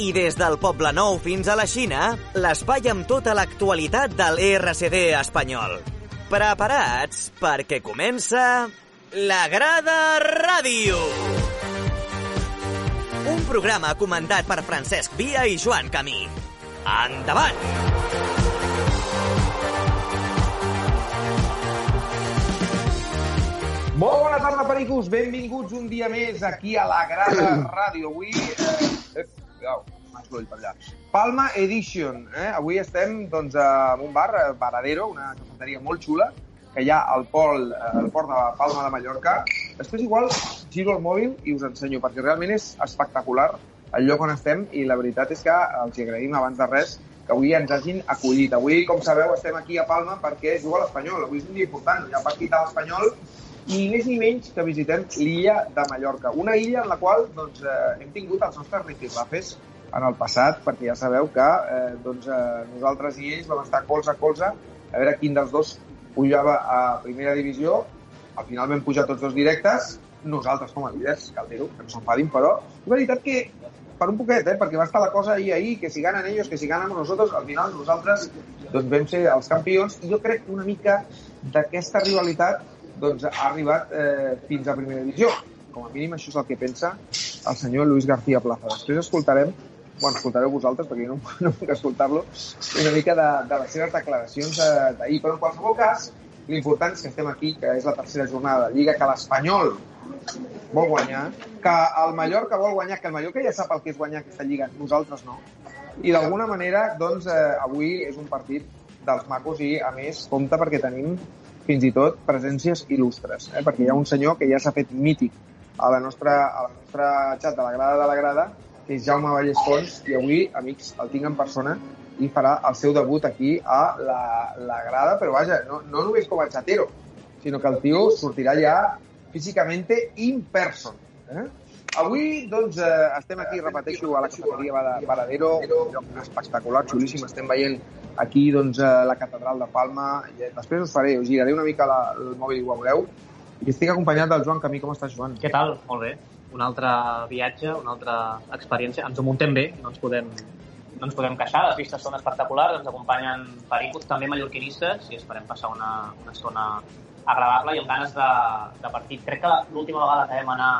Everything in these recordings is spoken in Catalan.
I des del Poble Nou fins a la Xina, l'espai amb tota l'actualitat de l'ERCD espanyol. Preparats perquè comença... La Grada Ràdio! Un programa comandat per Francesc Via i Joan Camí. Endavant! Molt bona tarda, pericos. Benvinguts un dia més aquí a la Grada Ràdio. Avui... Eh, cuidao, m'ha l'ull per allà. Palma Edition. Eh? Avui estem doncs, en un bar, eh, Varadero, una cafeteria molt xula, que hi ha al, pol, eh, al port de Palma de Mallorca. Després igual giro el mòbil i us ensenyo, perquè realment és espectacular el lloc on estem i la veritat és que els agraïm abans de res que avui ens hagin acollit. Avui, com sabeu, estem aquí a Palma perquè juga l'Espanyol. Avui és un dia important, hi ha partit a l'Espanyol i més ni menys que visitem l'illa de Mallorca. Una illa en la qual doncs, eh, hem tingut els nostres rifirrafes en el passat, perquè ja sabeu que eh, doncs, eh, nosaltres i ells vam estar colze a colze a veure quin dels dos pujava a primera divisió. Al final vam pujar tots dos directes, nosaltres com a líders, cal dir-ho, que no s'enfadin, però és veritat que per un poquet, eh, perquè va estar la cosa ahir, ahir, que si ganen ells, que si ganen nosaltres, al final nosaltres doncs, vam ser els campions, i jo crec que una mica d'aquesta rivalitat doncs, ha arribat eh, fins a primera divisió. Com a mínim això és el que pensa el senyor Luis García Plaza. Després escoltarem, bueno, escoltareu vosaltres, perquè jo no, no puc escoltar-lo, una mica de, de les seves declaracions eh, d'ahir. Però en qualsevol cas, l'important és que estem aquí, que és la tercera jornada de Lliga, que l'Espanyol vol guanyar, que el Mallorca vol guanyar, que el Mallorca ja sap el que és guanyar aquesta Lliga, nosaltres no. I d'alguna manera, doncs, eh, avui és un partit dels macos i, a més, compta perquè tenim fins i tot presències il·lustres, eh? perquè hi ha un senyor que ja s'ha fet mític a la nostra, a la nostra xat de la grada de la grada, que és Jaume Vallès Fons, i avui, amics, el tinc en persona i farà el seu debut aquí a la, la grada, però vaja, no, no només com a xatero, sinó que el tio sortirà ja físicament in person. Eh? Avui, doncs, eh, estem aquí, repeteixo, a la cafeteria de Varadero, un lloc espectacular, xulíssim. Estem veient aquí, doncs, eh, la catedral de Palma. Eh, després us faré, us giraré una mica la, el mòbil i ho veureu. I estic acompanyat del Joan Camí. Com estàs, Joan? Què tal? Molt bé. Un altre viatge, una altra experiència. Ens ho muntem bé, no ens podem, no ens podem queixar, les vistes són espectaculars, ens acompanyen pericos, també mallorquinistes, i esperem passar una, una estona agradable i amb ganes de, de partit. Crec que l'última vegada que vam anar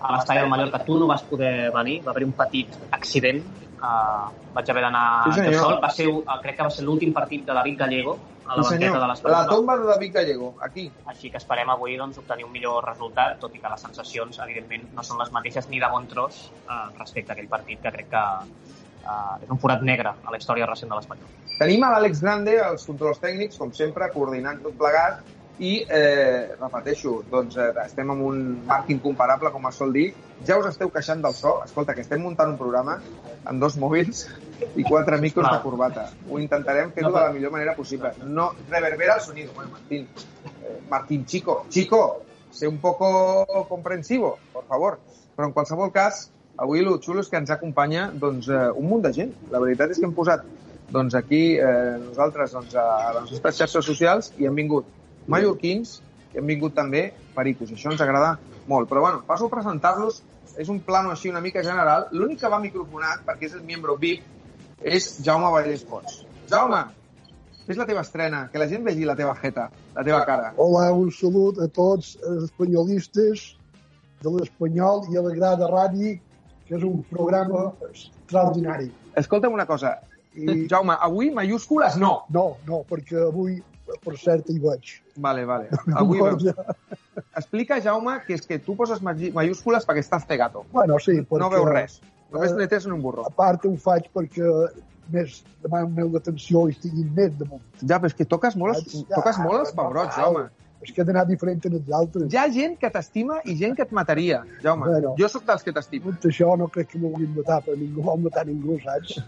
a l'estadi del Mallorca tu no vas poder venir, va haver un petit accident, uh, vaig haver d'anar Sí, senyor. sol, va ser, uh, crec que va ser l'últim partit de David Gallego a la Sí, banqueta de La l'Espanyol. tomba de David Gallego, aquí. Així que esperem avui doncs, obtenir un millor resultat, tot i que les sensacions, evidentment, no són les mateixes ni de bon tros eh, respecte a aquell partit, que crec que eh, és un forat negre a la història recent de l'Espanyol. Tenim a l'Àlex Grande, els controls tècnics, com sempre, coordinant tot plegat, i, eh, repeteixo, doncs eh, estem amb un marc incomparable, com es sol dir. Ja us esteu queixant del so. Escolta, que estem muntant un programa amb dos mòbils i quatre micros Clar. de corbata. Ho intentarem fer-ho No, de la millor manera possible. No reverbera el sonido. Bueno, Martín, eh, Martín, chico, chico, sé un poco comprensivo, por favor. Però en qualsevol cas, avui el xulo és que ens acompanya doncs, eh, un munt de gent. La veritat és que hem posat doncs, aquí eh, nosaltres doncs, a les nostres xarxes socials i hem vingut mallorquins i hem vingut també pericos. Això ens agrada molt. Però bueno, passo a presentar-los. És un plano així una mica general. L'únic que va microfonat, perquè és el membre VIP, és Jaume Vallès Pons. Jaume, és la teva estrena, que la gent vegi la teva jeta, la teva cara. Hola, un salut a tots els espanyolistes de l'Espanyol i a la Grada Ràdio, que és un programa extraordinari. Escolta'm una cosa, i, Jaume, avui mayúscules no. No, no, perquè avui, per cert, hi vaig. Vale, vale. Avui veus. Explica, Jaume, que és que tu poses mayúscules perquè estàs cegato. Bueno, sí, perquè... No veus res. Només Eh, le tens en un burro. A part ho faig perquè més demano més l'atenció i estiguin més damunt. Ja, però és que toques molt, Ja, toques molt els pebrots, normal. Jaume. És que he d'anar diferent dels altres. Hi ha gent que t'estima i gent que et mataria, Jaume. Bueno. Jo sóc dels que t'estimo. Tot això no crec que m'ho vulguin matar, però ningú vol matar ningú, saps?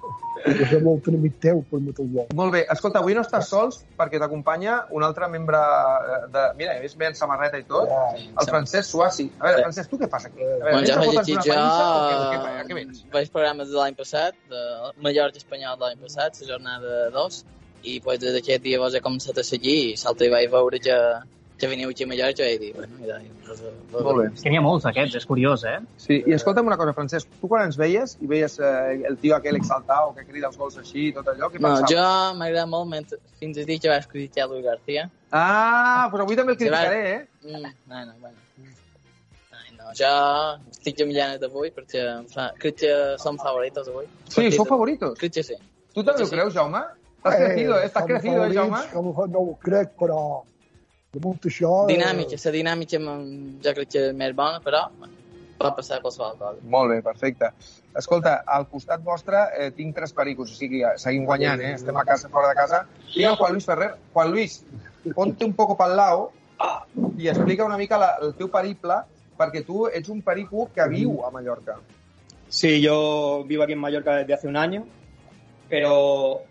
Perquè és molt enemic teu per matar-lo. Molt bé. Escolta, avui no estàs sols perquè t'acompanya un altre membre eh, de... Mira, és ben samarreta i tot, el Francesc Suassi. A veure, Francesc, tu què fas aquí? A veure, Bueno, ja llegir una jo... què, què, què? Vaig programes de l'any passat, de Mallorca Espanyol de l'any passat, la jornada 2, i pues, des d'aquest dia vos he començat a seguir i salta i vaig veure que, que veniu aquí a Mallorca i dic, bueno, mira, doncs, Molt bé. És que n'hi ha molts d'aquests, és curiós, eh? Sí, i escolta'm una cosa, Francesc, tu quan ens veies i veies eh, el tio aquell exaltau que crida els gols així i tot allò, què No, pensaves? jo m'agrada molt mentre, fins al dia que vaig criticar Luis García. Ah, doncs avui també el criticaré, eh? Mm, no, no, bueno. Ai, no, jo estic gemillant d'avui perquè fa... crec que som favoritos avui. Sí, sou favoritos. Crec que sí. Tu també ho creus, Jaume? Estàs crecido, eh? Estàs a crecido, eh, Jaume? Com a no ho crec, però de molt això... eh, Dinàmica, la dinàmica jo crec que és més bona, però bueno, pot passar qualsevol cosa. Molt bé, perfecte. Escolta, al costat vostre eh, tinc tres pericos, o sigui, seguim guanyant, eh? Estem a casa, fora de casa. Tinc el Juan Luis Ferrer. Juan Luis, ponte un poco pel lao i explica una mica la, el teu periple, perquè tu ets un perico que viu a Mallorca. Sí, yo vivo aquí en Mallorca desde hace un año, pero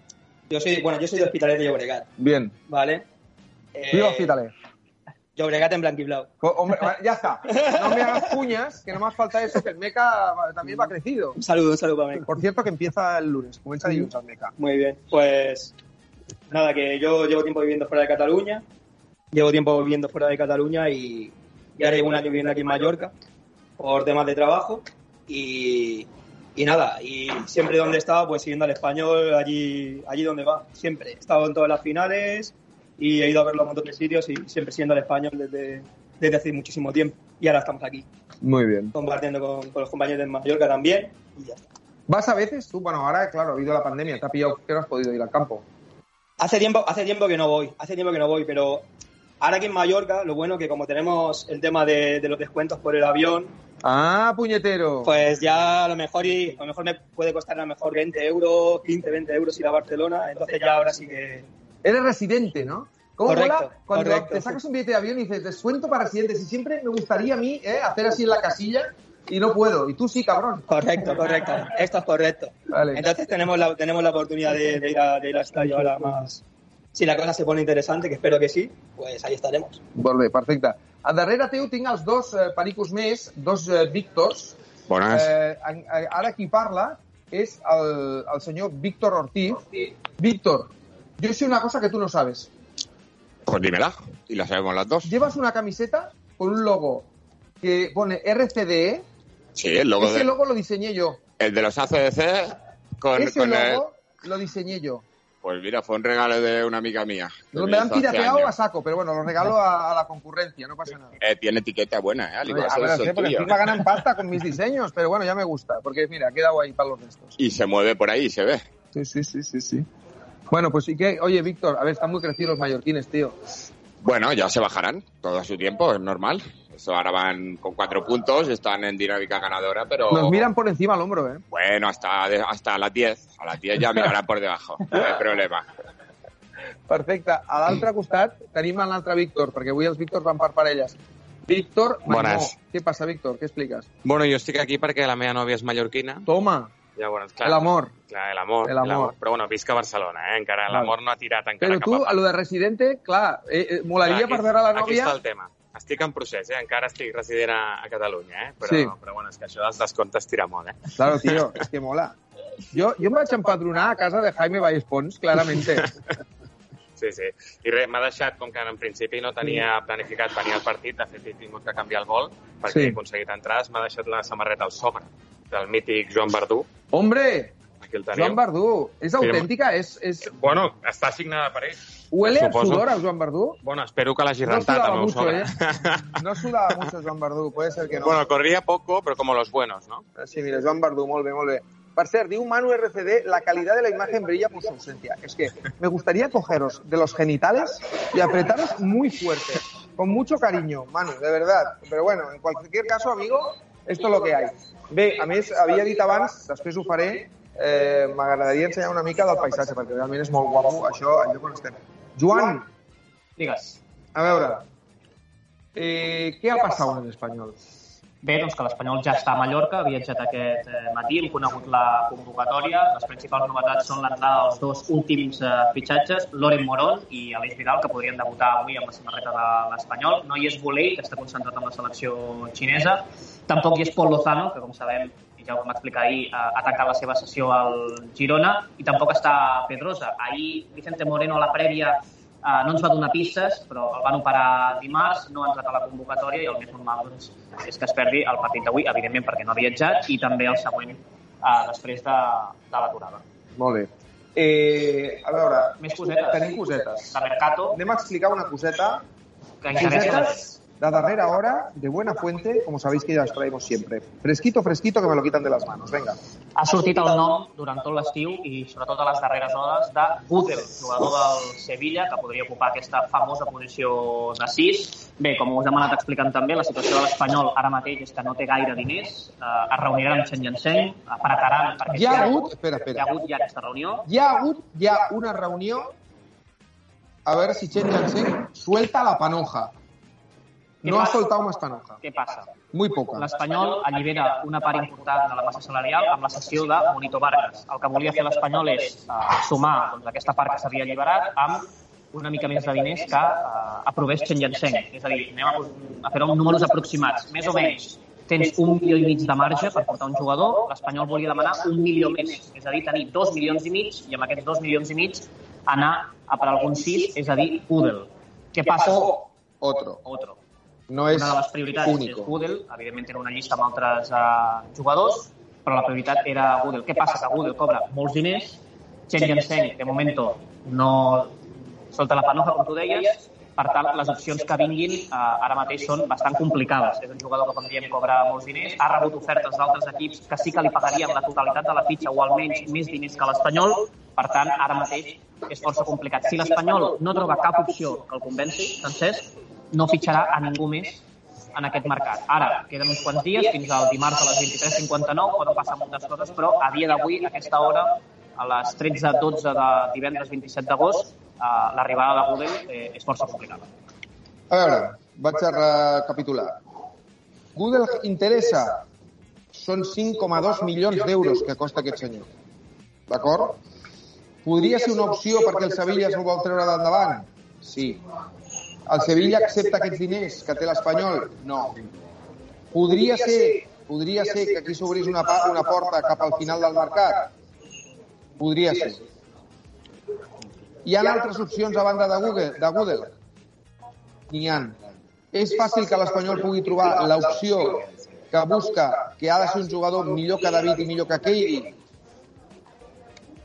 yo soy, bueno, yo soy de Hospitalet de Llobregat, Bien. ¿vale? Eh, Viva Hospitalet. Llobregat en blanquiblau. Co- Hombre, ya está. No me hagas cuñas, que no más falta eso, que el Meca también va crecido. Un saludo, un saludo para mí. Por cierto, que empieza el lunes, comienza dilluns el Meca. Muy bien, pues nada, que yo llevo tiempo viviendo fuera de Cataluña, llevo tiempo viviendo fuera de Cataluña y, y ahora llevo un año viviendo aquí en Mallorca por temas de trabajo y, y nada, y siempre donde he estado, pues siguiendo al español, allí, allí donde va, siempre. He estado en todas las finales y he ido a verlo a un montón de sitios y siempre siendo al español desde, desde hace muchísimo tiempo. Y ahora estamos aquí, Muy bien. compartiendo con, con los compañeros de Mallorca también y ya está. ¿Vas a veces? Tú, bueno, ahora, claro, ha habido la pandemia, te ha pillado que no has podido ir al campo. Hace tiempo, hace tiempo que no voy, hace tiempo que no voy, pero ahora aquí en Mallorca, lo bueno que como tenemos el tema de, de los descuentos por el avión, Ah, puñetero. pues ya a lo mejor y, a lo mejor me puede costar a lo mejor 20 euros, 15, 20 euros ir a Barcelona, entonces ya ahora sí que Eres residente, ¿no? ¿Cómo Correcto, mola cuando correcto, te sacas un billete de avión y dices, descuento para residentes? Y siempre me gustaría a mí ¿eh? hacer así en la casilla y no puedo. Y tú sí, cabrón. correcto, correcto, esto es correcto. Vale. Entonces tenemos la, tenemos la oportunidad de, de ir a, de ir al estadio ahora más. Si la cosa se pone interesante, que espero que sí, pues ahí estaremos. Bé, perfecte. A darrere teu tinc els dos eh, pericos més, dos eh, Víctors. Bones. Eh, eh, ara qui parla és el, el senyor Víctor Ortiz. Víctor, yo sé una cosa que tú no sabes. Pues dímela. Y la sabemos las dos. Llevas una camiseta con un logo que pone RCDE. Sí, el logo, Ese de, logo lo diseñé yo. el de los ACDC con, Ese con el... logo lo diseñé yo. Pues mira, fue un regalo de una amiga mía. que Me me han pirateado a saco, pero bueno, lo regalo a, a la concurrencia, no pasa nada. Eh, tiene etiqueta buena, ¿eh? Al igual a ver, el sé, porque encima ganan pasta con mis diseños, pero bueno, ya me gusta, porque mira, ha quedado ahí para los restos. Y se mueve por ahí, se ve. Sí, sí, sí, sí, sí. Bueno, pues sí que, oye, Víctor, a ver, están muy crecidos los mallorquines, tío. Bueno, ya se bajarán todo a su tiempo, es normal. Eso ahora van con cuatro puntos, están en dinámica ganadora, pero... Nos miran por encima al hombro, ¿eh? Bueno, hasta, hasta las 10. A las 10 ya mirarán por debajo. No hay problema. Perfecte. A l'altre costat tenim l'altre Víctor, perquè avui els Víctors van per parelles. Víctor Maimó. Bones. Què passa, Víctor? Què expliques? Bueno, jo estic aquí perquè la meva nòvia és mallorquina. Toma, Llavors, clar, l'amor. Clar, l'amor. El amor. Però bueno, visc a Barcelona, eh? Encara l'amor no ha tirat encara Però tu, cap a lo de residente, clar, eh, eh, molaria Clar, veure la Aquí nòvia... està el tema. Estic en procés, eh? Encara estic resident a, a Catalunya, eh? Però, Sí. però bueno, és que això dels descomptes tira molt, eh? Claro, tío, es que mola. Jo, jo em vaig empadronar a casa de Jaime Vallespons, claramente. Sí, sí. I res, m'ha deixat, com que en principi no tenia planificat venir al partit, de fet he tingut que canviar el vol perquè Sí. he aconseguit entrades, m'ha deixat la samarreta al sobre del mític Joan Verdú. Hombre, Aquí el teniu. Joan Verdú, és autèntica? És, és... Bueno, està signada per ell. Huele a sudor a Joan Verdú? Bueno, espero que l'hagi No rentat sudaba el meu mucho. ¿eh? No sudaba mucho Joan Verdú, puede ser que no. Bueno, corría poco, pero como los buenos, ¿no? Sí, mira, Joan Verdú, molt bé, molt bé. Per cert, diu Manu RCD, la calidad de la imagen brilla por su ausencia. Es que me gustaría cogeros de los genitales y apretaros muy fuerte, con mucho cariño, Manu, de verdad. Pero bueno, en cualquier caso, amigo, esto es lo que hay. Bé, a més, havia dit abans, després ho faré, eh, m'agradaria ensenyar una mica del paisatge, perquè realment és molt guapo això, el lloc on estem. Joan, Digues. a veure, Eh, ¿Qué ha pasado en el español? Bé, doncs que l'Espanyol ja està a Mallorca, ha viatjat aquest eh, matí, hem conegut la convocatòria. Les principals novetats són l'entrada dels dos últims eh, fitxatges, Loren Morón i Aleix Vidal, que podrien debutar avui amb la samarreta de l'Espanyol. No hi és Volei, que està concentrat amb la selecció xinesa. Tampoc hi és Pol Lozano, que com sabem, ja ho vam explicar ahir, ha tancat la seva sessió al Girona. I tampoc està Pedrosa. Ahir Vicente Moreno a la prèvia Uh, no ens va donar pistes, però el van operar dimarts, no ha entrat a la convocatòria i el més normal doncs, és que es perdi el partit d'avui, evidentment perquè no ha viatjat, i també el següent uh, després de, de l'aturada. Molt bé. Eh, a veure, Més cosetes. tenim cosetes. De Mercato, Anem a explicar una coseta. que interessa la darrera hora, de buena fuente, como sabéis que ya las traemos siempre. Fresquito, fresquito, que me lo quitan de las manos. Venga. Ha sortit el nom durant tot l'estiu i sobretot a les darreres hores de Gudel, jugador del Sevilla, que podria ocupar aquesta famosa posició de 6. Bé, com us hem anat explicant també, la situació de l'Espanyol ara mateix és que no té gaire diners, eh, es reuniran amb Chen Yanseng, apretaran perquè Hi ha si hagut, espera, hi ha espera, hagut ja aquesta reunió. hi ha hagut ya una reunión a ver si Chen Yanseng suelta la panoja. ¿Qué No ha pasa? soltado más panoja. Què passa? Muy poca. L'Espanyol allibera una part important de la massa salarial amb la cessió de Monito Vargas. El que volia fer l'Espanyol és uh, sumar doncs, aquesta part que s'havia alliberat amb una mica més de diners que uh, aprovés Chen Yanseng. És a dir, anem a, a fer uns números aproximats. Més o menys tens un milió i mig de marge per portar un jugador, l'Espanyol volia demanar un milió més, és a dir, tenir dos milions i mig i amb aquests dos milions i mig anar a per alguns sis, és a dir, Pudel. Què passa? Otro. Otro No es una de les prioritats és único. Gudel, evidentment era una llista amb altres uh, jugadors, però la prioritat era Gudel. Què passa? Que Gudel cobra molts diners, Chen Yanseng, de momento, no solta la panoja, com tu deies, per tant, les opcions que vinguin uh, ara mateix són bastant complicades. És un jugador que, com diem, cobra molts diners, ha rebut ofertes d'altres equips que sí que li pagarien la totalitat de la fitxa o almenys més diners que l'Espanyol, per tant, ara mateix és força complicat. Si l'Espanyol no troba cap opció que el convenci, Francesc, no fitxarà a ningú més en aquest mercat. Ara, queden uns quants dies, fins al dimarts a les 23.59, poden passar moltes coses, però a dia d'avui, a aquesta hora, a les 13.12 de divendres 27 d'agost, eh, l'arribada de Gudel eh, és força complicada. A veure, vaig a recapitular. Google interessa són 5,2 milions d'euros que costa aquest senyor. D'acord? Podria ser una opció perquè el Sevilla se'l vol treure d'endavant? Sí. El Sevilla accepta aquests diners que té l'Espanyol? No. Podria ser, podria ser que aquí s'obrís una, una porta cap al final del mercat? Podria ser. Hi ha altres opcions a banda de Google? De Google? N'hi ha. És fàcil que l'Espanyol pugui trobar l'opció que busca que ha de ser un jugador millor que David i millor que Keiri?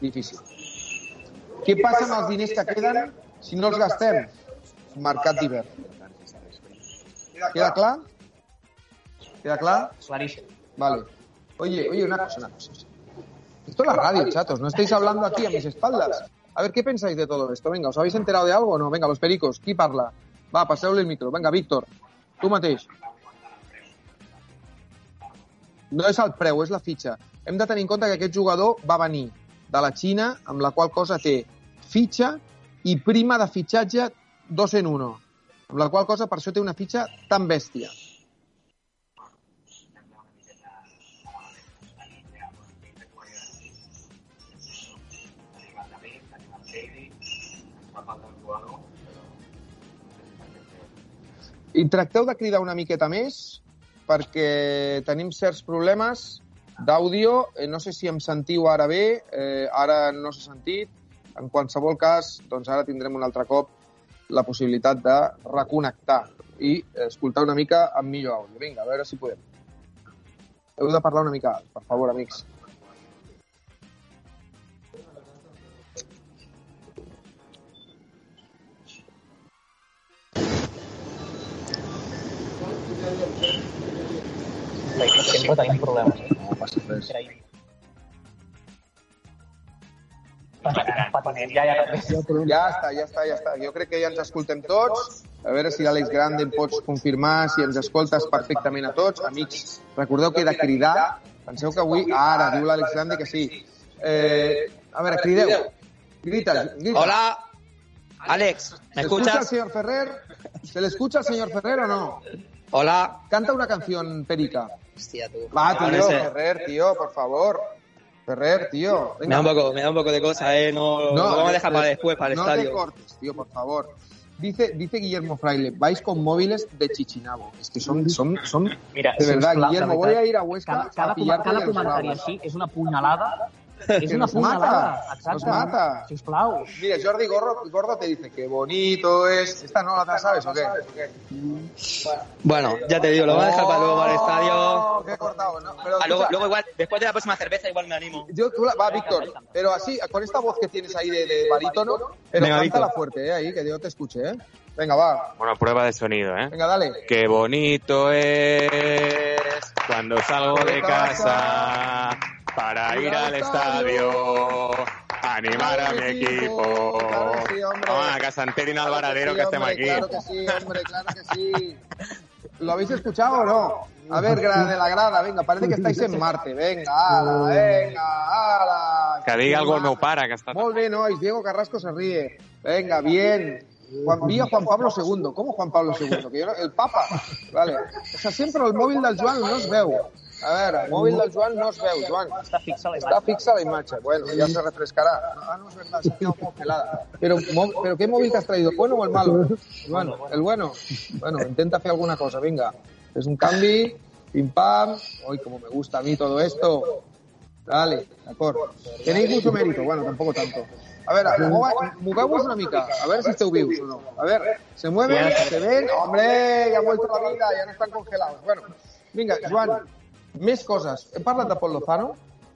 Difícil. Què passa amb els diners que queden si no els gastem? Mercat d'hivern. ¿Queda clar? ¿Queda clar? Claríssim. Vale. Oye, oye, una cosa, una cosa. Esto es la radio, chatos. No estáis hablando aquí a mis espaldas. A ver, ¿qué pensáis de todo esto? Venga, ¿os habéis enterado de algo o no? Venga, los pericos, qui parla? Va, passeu-li el micro. Vinga, Víctor, tu mateix. No és el preu, és la fitxa. Hem de tenir en compte que aquest jugador va venir de la Xina, amb la qual cosa té fitxa i prima de fitxatge dos en uno. Amb la qual cosa per això té una fitxa tan bèstia. I tracteu de cridar una miqueta més perquè tenim certs problemes d'àudio. Eh, no sé si em sentiu ara bé, eh, ara no s'ha sentit. En qualsevol cas, doncs ara tindrem un altre cop la possibilitat de reconnectar i escoltar una mica amb millor àudio. Vinga, a veure si podem. Heu de parlar una mica alt, per favor, amics. Sempre tenim problemes. eh? No passa res. Patiment, ja, ja. Ja està, ja està, ja està. Jo crec que ja ens escoltem tots. A veure si l'Àlex Grande em pots confirmar, si ens escoltes perfectament a tots. Amics, recordeu que he de cridar. Penseu que avui... Ara, diu l'Àlex Grande que sí. Eh, a veure, crideu. Grita, grita. Hola. Alex, ¿me ¿Se escucha escuchas? señor Ferrer? ¿Se le escucha al señor Ferrer o no? Hola. Canta una canción, Perica. Hostia, tú. Va, tío, sé. Ferrer, tío, por favor. Ferrer, tío. Me da un poco, me da un poco de cosa, eh. No, lo vamos a dejar para después, para el no estadio. te cortes, tío, por favor. Dice, dice Guillermo Fraile, vais con móviles de Chichinabo. Es que son, son, son... Mira, de verdad, Guillermo, voy a ir a Huesca cada, cada, a cada així és una punyalada. És Que una nos punyalada. mata, Exacte. nos mata. Sisplau. Mira, Jordi Gordo, Gordo te dice que bonito es... ¿Esta no la sabes o qué? Bueno, ya te digo, lo vamos a dejar para luego para el estadio. Oh, qué cortado, ¿no? Pero, Ah, luego, luego igual, después de la próxima cerveza igual me animo. Yo, tú la- va, Víctor, pero así, con esta voz que tienes ahí de, de barítono, pero Venga, cántala fuerte, ¿eh? Ahí, que yo te escuche, ¿eh? Venga, va. Bueno, prueba de sonido, ¿eh? Venga, dale. Qué bonito es cuando salgo de casa para ir al estadio, animar a mi equipo. Home, que s'enterin al varadero que estem hombre, aquí. Claro que sí, hombre, claro que sí. ¿Lo habéis escuchado o no? A ver, de la grada, venga, parece que estáis en Marte. Venga, ala, venga, ala. Que digui algo meu pare, que està... Molt bé, nois, Diego Carrasco se ríe. Venga, bien. Juan, Juan Pablo II. ¿Cómo Juan Pablo II? Que yo no- el Papa. Vale. O sea, sempre el mòbil del Joan no es veu. A veure, el mòbil del Joan no es veu, Joan. Està fixa la Está imatge. fixa la imagen. Bueno, ya se refrescará. Ah, no es verdad, se ha quedado congelada. Pero, ¿Pero qué móvil te has traído? ¿El bueno o el malo? Bueno, el bueno. Bueno, intenta hacer alguna cosa, venga. Es un cambio, pim pam. Hoy, como me gusta a mí todo esto. Dale, de acuerdo. Tenéis mucho mérito, bueno, tampoco tanto. A ver, movemos una mica, a ver si esteu vius o no. A ver, se mueven, se ven, hombre, ya ha vuelto la vida, ya no están congelados. Bueno, venga, Joan, més coses. Hem parlat de Pol Lozano?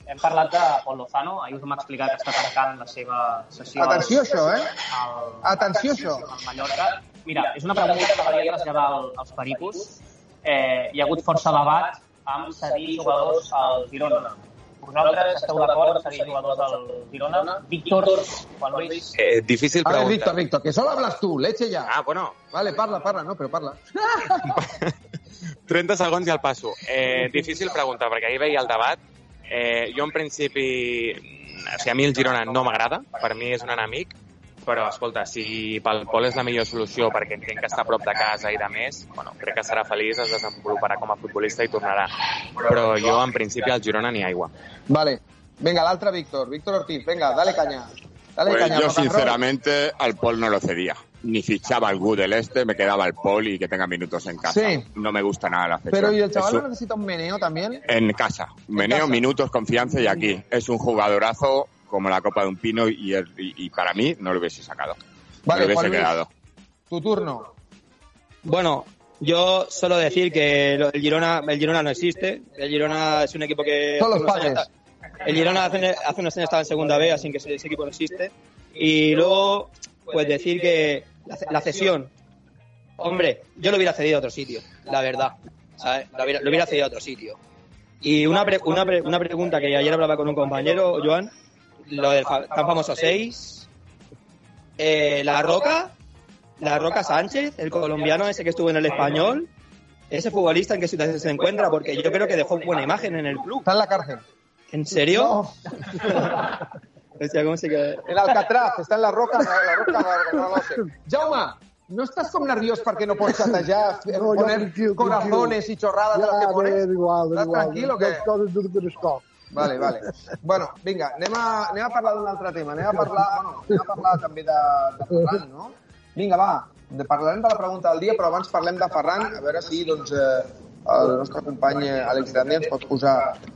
Hem parlat de Pol Lozano, ahir us hem explicat que està tancant la seva sessió Atenció, al, això, eh? al, Atenció, això. al Mallorca. Mira, és una pregunta que m'agradaria traslladar al- als pericos. Eh, hi ha hagut força debat amb cedir jugadors al Girona. Vosaltres esteu d'acord amb cedir jugadors al Girona? Víctor, Juan Luis... Eh, difícil A ver, pregunta. Víctor, Víctor, que solo hablas tú, leche ya. Ah, bueno, Vale, parla, parla, no, però parla. 30 segons i el passo. Eh, difícil pregunta, perquè ahir veia el debat. Eh, jo, en principi, o sigui, a mi el Girona no m'agrada, per mi és un enemic, però, escolta, si pel Pol és la millor solució perquè entenc que està a prop de casa i de més, bueno, crec que serà feliç, es desenvoluparà com a futbolista i tornarà. Però jo, en principi, al Girona ni aigua. Vale. Venga, l'altre Víctor, Víctor Ortiz, venga, dale caña. Dale Pues caña. yo, sinceramente, al Paul no lo cedía. Ni fichaba al Good del Este, me quedaba el Paul y que tenga minutos en casa. Sí. No me gusta nada la cesión. Pero ¿y el chaval no necesita un meneo también? En casa. Meneo, casa. minutos, confianza y aquí. Es un jugadorazo como la copa de un pino y, el- y- y para mí no lo hubiese sacado. Vale, no lo hubiese Juan Luis. quedado. Tu turno. Bueno, yo solo decir que el Girona, el Girona no existe. El Girona es un equipo que... Son los años padres. está- El Girona hace, hace unos años estaba en segunda B, así que ese, ese equipo no existe. Y luego, pues decir que la, la cesión, hombre, yo lo hubiera cedido a otro sitio, la verdad. ¿sabes? Lo hubiera, lo hubiera cedido a otro sitio. Y una, pre- una, pre- una pregunta que ayer hablaba con un compañero, Joan, lo del fa- tan famoso 6. Eh, la Roca, la Roca Sánchez, el colombiano ese que estuvo en el español, ese futbolista en qué situación se encuentra, porque yo creo que dejó buena imagen en el club. Está en la cárcel. ¿En serio? No, Hostia, ¿cómo se queda? en Alcatraz, està en la roca, la roca, no, no lo sé. Jaume, no estàs com nerviós perquè no pots xatejar, No, ja, poner tranquil, corazones y chorradas de las que Ja, pones? bé, igual, Estàs igual. tranquil o què? Les coses de per escop. Vale, vale. Bueno, vinga, anem a, anem a parlar d'un altre tema. Anem a parlar, bueno, anem a parlar també de, de Ferran, no? Vinga, va, de, parlarem de la pregunta del dia, però abans parlem de Ferran, a veure si doncs, eh, el nostre company eh, Àlex Grande ens pot posar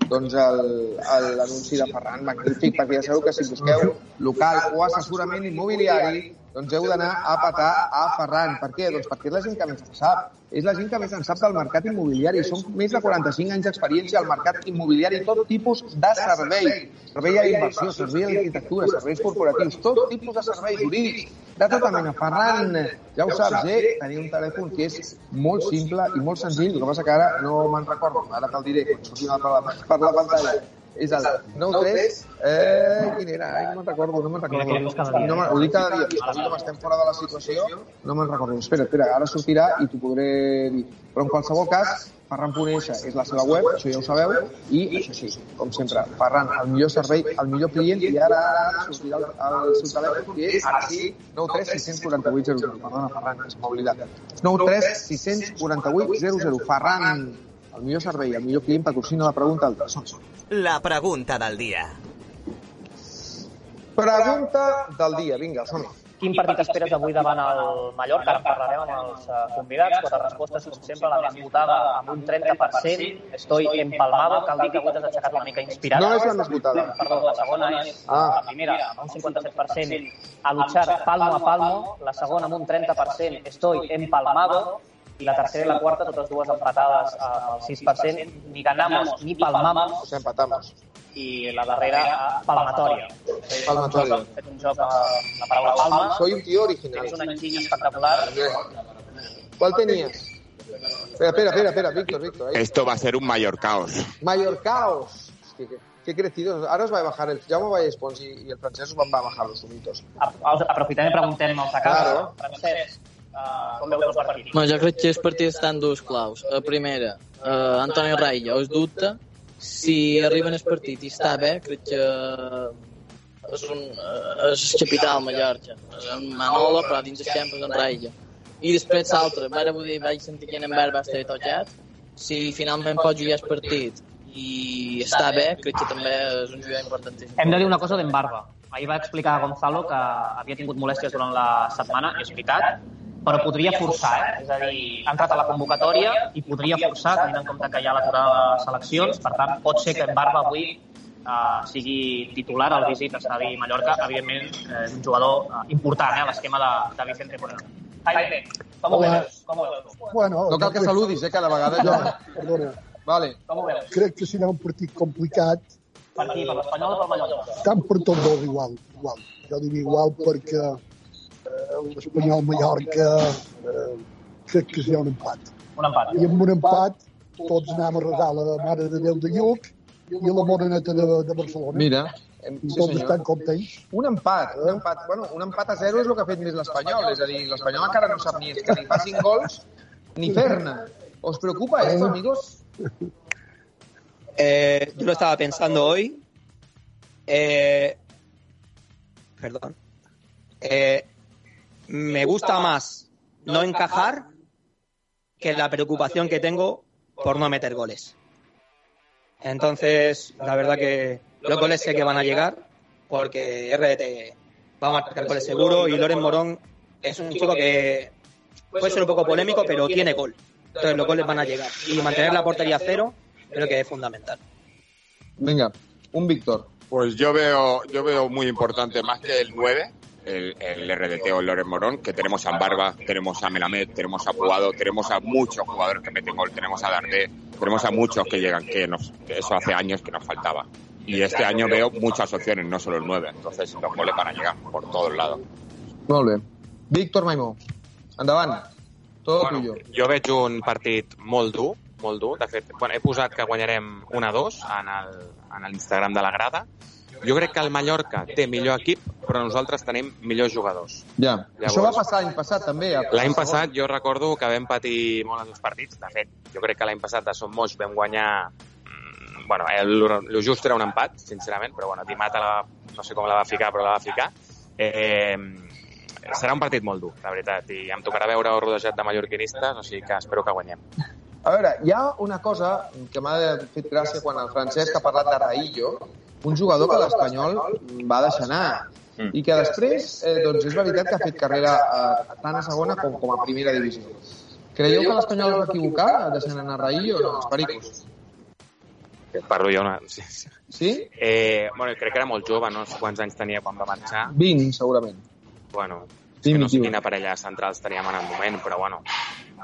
doncs, l'anunci de Ferran, magnífic, perquè ja sabeu que si busqueu local o assessorament immobiliari, doncs heu d'anar a patar a Ferran. Per què? Doncs perquè és la gent que més en sap. És la gent que més en sap del mercat immobiliari. Són més de 45 anys d'experiència al mercat immobiliari, tot tipus de servei. Servei a inversió, servei a l'arquitectura, serveis corporatius, tot tipus de serveis jurídics. De tota mena. Ferran, ja ho saps, eh? Tenia un telèfon que és molt simple i molt senzill. El que passa que ara no me'n recordo, ara te'l diré quan surti per la, per la pantalla. És el 9-3... Eh, quin era? Ai, no me'n recordo, no me'n recordo. No me, ho dic cada dia, avui com estem fora de la situació, no me'n recordo. Espera, espera, ara sortirà i t'ho podré dir. Però en qualsevol cas, Ferran.esa és la seva web, això ja ho sabeu, i això sí, com sempre, Ferran, el millor servei, el millor client, i ara, ara sortirà el, el seu telèfon, que és, ara sí, 93 648 00. Perdona, Ferran, que se m'ha oblidat. 93 648 00. Ferran, el millor servei, el millor client patrocina la pregunta del tresor. La pregunta del dia. Pregunta del dia, vinga, som -hi. Quin partit esperes avui davant el Mallorca? Ara en parlarem amb els uh, convidats. Quatre respostes, com sempre, la més votada amb un 30%. Estoy empalmado. Cal dir que avui t'has aixecat una mica inspirat. No és la més votada. Perdó, la segona és Ah. la primera, amb un 57%. A luchar palmo a palmo. La segona amb un 30%. Estoy empalmado. I la tercera i la quarta, totes dues empatades el 6%. Ni ganamos ni palmamos. O sea, empatamos. I la darrera, palmatòria. Palmatòria. Fet un joc la paraula palma. Soy un tío original. Tens un enginy espectacular. ¿Cuál tenías? Espera, espera, espera, espera, Víctor, Víctor. ahí. Esto va a ser un mayor caos. Mallorcaos. Hòstia, que, que crecido. Ahora os va a bajar el... Jaume Vallespons y, y el francés os van a bajar los sumitos. A- Aprofitem i preguntem als de casa. Claro. Francesc, uh, com veus els partits? No, jo crec que els partits estan dos claus. La primera, eh, Antoni Railla us dubta. Si arriben al partit i està bé, crec que és, un, eh, és el capital Mallorca. És en Manolo, però dins el camp és en Railla. I després l'altre, vull dir, vaig sentir que en Enver va estar tocat. Si finalment pot jugar el partit i està bé, crec que també és un jugador importantíssim. Hem de dir una cosa d'en Barba. Ahir va explicar a Gonzalo que havia tingut molèsties durant la setmana, és veritat, però podria forçar, eh? És a dir, ha entrat a la convocatòria i podria forçar, tenint en compte que hi ha l'aturada de les seleccions, per tant, pot ser que en Barba avui uh, sigui titular al visit a Estadi Mallorca. Evidentment, eh, és un jugador uh, important eh, a l'esquema de, de Vicente Moreno. Jaime, com ho veus? Com ho veus? Bueno, No cal que saludis, eh, cada vegada. Jo... perdona. Vale. Com ho veus? Crec que serà un partit complicat, Per qui? Per l'Espanyol o pel Mallorca? tant per tots dos igual. igual. Jo diria igual perquè eh, l'Espanyol Mallorca eh, crec que serà un empat. Un empat. I amb un empat tots anem a resar la Mare de Déu de Lluc i la Moreneta de, de Barcelona. Mira, sí, tots estan contents. Un empat, un empat, bueno, un empat a zero és el que ha fet més l'Espanyol, és a dir, l'Espanyol encara no sap ni és que ni fa cinc gols ni fer-ne. ¿Os preocupa esto, amigos? Eh, yo lo estaba pensando hoy. Eh, perdón. Eh, me gusta más no encajar que la preocupación que tengo por no meter goles. Entonces, la verdad que los goles sé que van a llegar porque RDT va a marcar goles seguro y Loren Morón es un chico que puede ser un poco polémico, pero tiene gol. Entonces los goles van a llegar. Y mantener la portería a cero creo que es fundamental. Venga, un Víctor. Pues yo veo, yo veo muy importante más que el 9, el, el RDT o el Loren Morón, que tenemos a Barba, tenemos a Melamed, tenemos a Puado, tenemos a muchos jugadores que meten gol, tenemos a Dardé, tenemos a muchos que llegan, que, nos, eso hace años que nos faltaba. Y este año veo muchas opciones, no solo el 9, entonces los goles van a llegar por todos lados. Molt bé. Víctor Maimó, endavant. Todo Bueno, tuyo. jo veig un partit molt dur, molt dur. De fet, bueno, he posat que guanyarem 1-2 en el- en l'Instagram de la grada. Jo crec que el Mallorca té millor equip, però nosaltres tenim millors jugadors. Ja. Llavors- Això va passar l'any passat també. a- L'any passat jo recordo que vam patir molt els dos partits. De fet, jo crec que l'any passat a Som Moix vam guanyar... mm, Bueno, el, el just era un empat, sincerament, però bueno, Dimata la, no sé com la va ficar, però la va ficar. Eh, serà un partit molt dur, la veritat, i em tocarà veure rodejat de mallorquinistes, o sigui que espero que guanyem. A veure, hi ha una cosa que m'ha fet gràcia quan el Francesc ha parlat de Raillo, un jugador que l'Espanyol va deixar anar Mm. i que després, eh, doncs és veritat que ha fet carrera eh, tant a segona com, com a primera divisió. Creieu que l'Espanyol es va equivocar deixant anar Raillo o no, els pericos? Parlo jo una... Sí, sí. Eh, bueno, crec que era molt jove, no sé quants anys tenia quan va marxar. 20, segurament. Bueno, és que no sé quina parella centrals teníem en el moment, però bueno,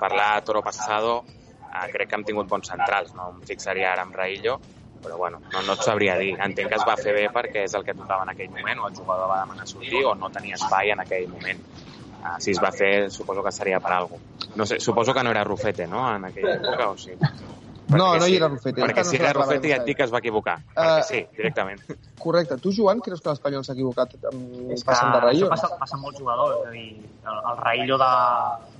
parlar toro passado, eh, crec que hem tingut bons centrals, no em fixaria ara amb Raillo, però bueno, no, no et sabria dir. Entenc que es va fer bé perquè és el que tocava en aquell moment, o el jugador va demanar sortir, o no tenia espai en aquell moment. Uh, si es va fer, suposo que seria per alguna cosa. No sé, suposo que no era Rufete, no?, en aquella època, o sí? No, no sí. hi era Rufete. Perquè no si era Rufete ja et dic que es va equivocar. Perquè sí, directament. Correcte. Tu, Joan, creus que l'Espanyol s'ha equivocat amb És passant de això Rayo? passa, passa amb molts jugadors, és a dir, el, el Raillo de,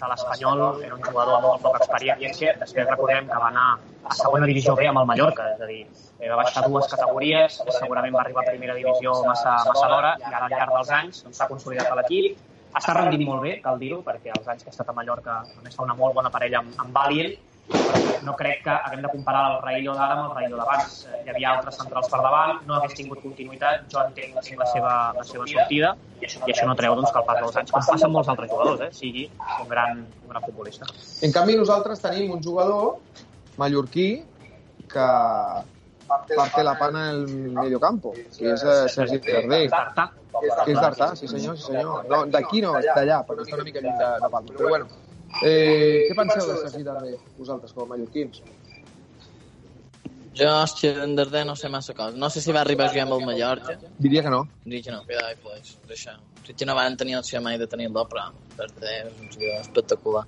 de l'Espanyol era un jugador amb molt poca experiència, després recordem que va anar a segona divisió B amb el Mallorca, és a dir, eh, va baixar dues categories, segurament va arribar a primera divisió massa, massa d'hora, i ara al llarg dels anys doncs, s'ha consolidat a l'equip, està rendint molt bé, cal dir-ho, perquè els anys que ha estat a Mallorca a més fa una molt bona parella amb, amb Valien, no crec que haguem de comparar el Raillo d'ara amb el Raillo d'abans. Eh, Hi havia altres centrals per davant, no hagués tingut continuïtat, jo entenc la seva, la seva sortida, i això, i això no treu doncs, que al pas dels anys, com passa amb molts altres jugadors, eh, sigui un gran, un gran futbolista. En canvi, nosaltres tenim un jugador mallorquí que parte la pana en el mediocampo, que és eh, Sergi Tartà, que és d'Artà, sí senyor, sí senyor. No, d'aquí no, d'allà, perquè està una mica lluny de, de Palma. Però bueno, eh, què penseu de Sergi Cardé, vosaltres, com a mallorquins? Jo, hòstia, en Darder no sé massa cosa. No sé si va arribar a jugar amb el Mallorca. Diria que no. Dic que no, cuidado, pues, deixa. Crec que no van tenir opció mai de tenir-lo, però Darder és un jugador espectacular.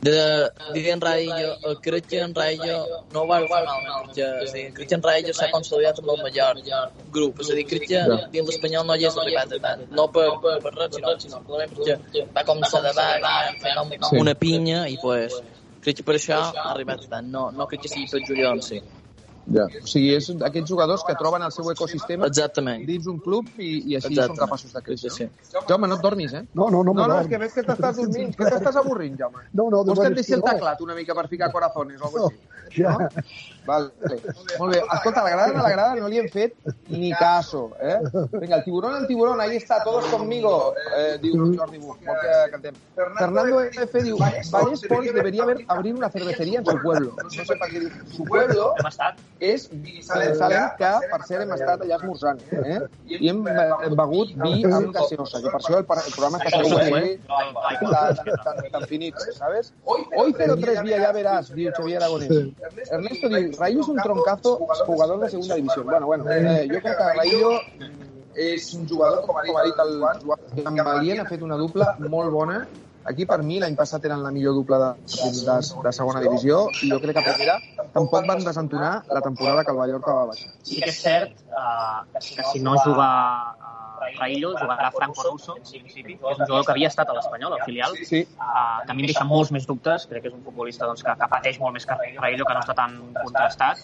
De, de en Raillo, crec que en Raillo no va fer malament, perquè o sigui, que en Raillo s'ha consolidat amb el Mallorca grup, és a dir, que dins l'Espanyol no hi és arribat a tant, no per, per, per res, sinó simplement perquè va començar de baix, com una pinya i pues, crec que per això ha arribat a tant, no, no crec que sigui per jugador en si. Ja. O sigui, és aquests jugadors que troben el seu ecosistema Exactament. dins un club i, i així Exactament. són capaços de créixer. Sí, No? Jaume, no et dormis, eh? No, no, no, No, no, és que veig que t'estàs dormint, que t'estàs avorrint, Jaume. No, no, Vols que et deixi el teclat una mica per ficar corazones o alguna No, cosa ja. No? Vale. Molt bé. Escolta, la grada, a la grada no li hem fet ni caso, eh? Venga, el tiburón, el tiburón, ahí está, todos conmigo, eh, diu Jordi Buch, vol que cantem. Fernando F. diu, Valles Pons debería haver, abrir una cervecería en su pueblo. No sé per què diu. Su pueblo és Salem, que per cert hem estat allà esmorzant, eh? I hem eh, begut vi amb gaseosa, que per això el, programa està així, tan, tan, tan finit, ¿sabes? Hoy 03 vía ya verás, diu Xavier Aragonés. Ernesto diu, Rayo es un troncazo jugador de segunda división. Bueno, bueno, eh, jo crec que Rayo és un jugador, com ha dit el Joan, amb Valient ha fet una dupla molt bona. Aquí, per mi, l'any passat eren la millor dupla de, de, de segona divisió i jo crec que a primera tampoc van desentonar la temporada que el Mallorca va baixar. sí que és cert eh, que si no juga eh, Raillo, jugarà Franco Russo, en principi, que és un jugador que havia estat a l'Espanyol, al filial, Sí, uh, que a mi em deixa molts més dubtes, crec que és un futbolista doncs, que, que pateix molt més que Raillo, que no està tan contrastat,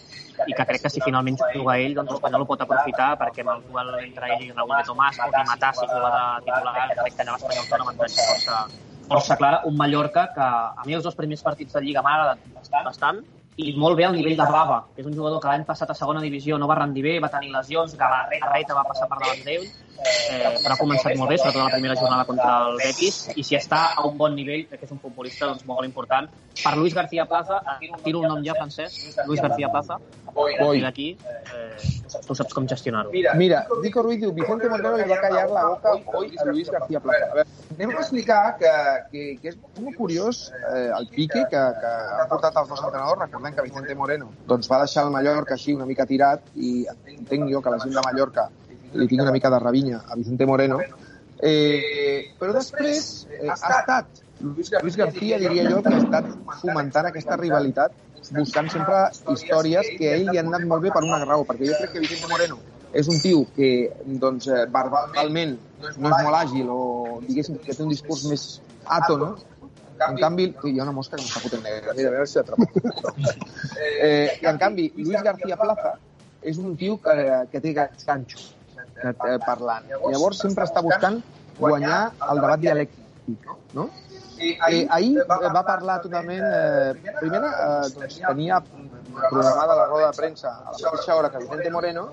i que crec que si finalment juga ell, doncs l'Espanyol ho pot aprofitar, perquè amb el duel entre ell i Raúl de Tomàs, o matar si juga de titular, crec que allà l'Espanyol té una avantatge força, força clara. Un Mallorca que a mi els dos primers partits de Lliga m'ha agradat bastant, bastant, i molt bé al nivell de Bava, que és un jugador que l'any passat a segona divisió no va rendir bé, va tenir lesions, Galarreta va passar per davant d'ell, eh, però ha començat molt bé, sobretot la primera jornada contra el Betis, i si està a un bon nivell, crec que és un futbolista doncs, molt important. Per Luis García Plaza, tiro el nom ja francès, Luis García Plaza, i d'aquí eh, tu saps com gestionar-ho. Mira, Dico Ruiz diu, Vicente Moreno le va a callar la boca hoy a Luis García Plaza. A veure, anem a explicar que, que, que és molt curiós eh, el pique que, que han portat els dos entrenadors. Recordem que Vicente Moreno doncs, va deixar el Mallorca així una mica tirat i entenc jo que la gent de Mallorca li tinc una mica de rabinya a Vicente Moreno. Eh, però després eh, ha estat Luis, García, diria jo, que ha estat fomentant aquesta rivalitat buscant sempre històries que a ell li han anat molt bé per una raó, perquè jo crec que Vicente Moreno és un tio que doncs, eh, verbalment no és molt àgil o diguéssim que té un discurs més àtono, en canvi, ui, hi ha una mosca que m'està fotent negre. Mira, a veure si l'atrapa. eh, en canvi, Luis García Plaza és un tio que, que té ganxo eh, parlant. Llavors sempre està buscant guanyar el debat dialèctic, no? Eh, ahir va parlar totalment... Eh, primera, eh, doncs, tenia programada la roda de premsa a la mateixa hora que Vicente Moreno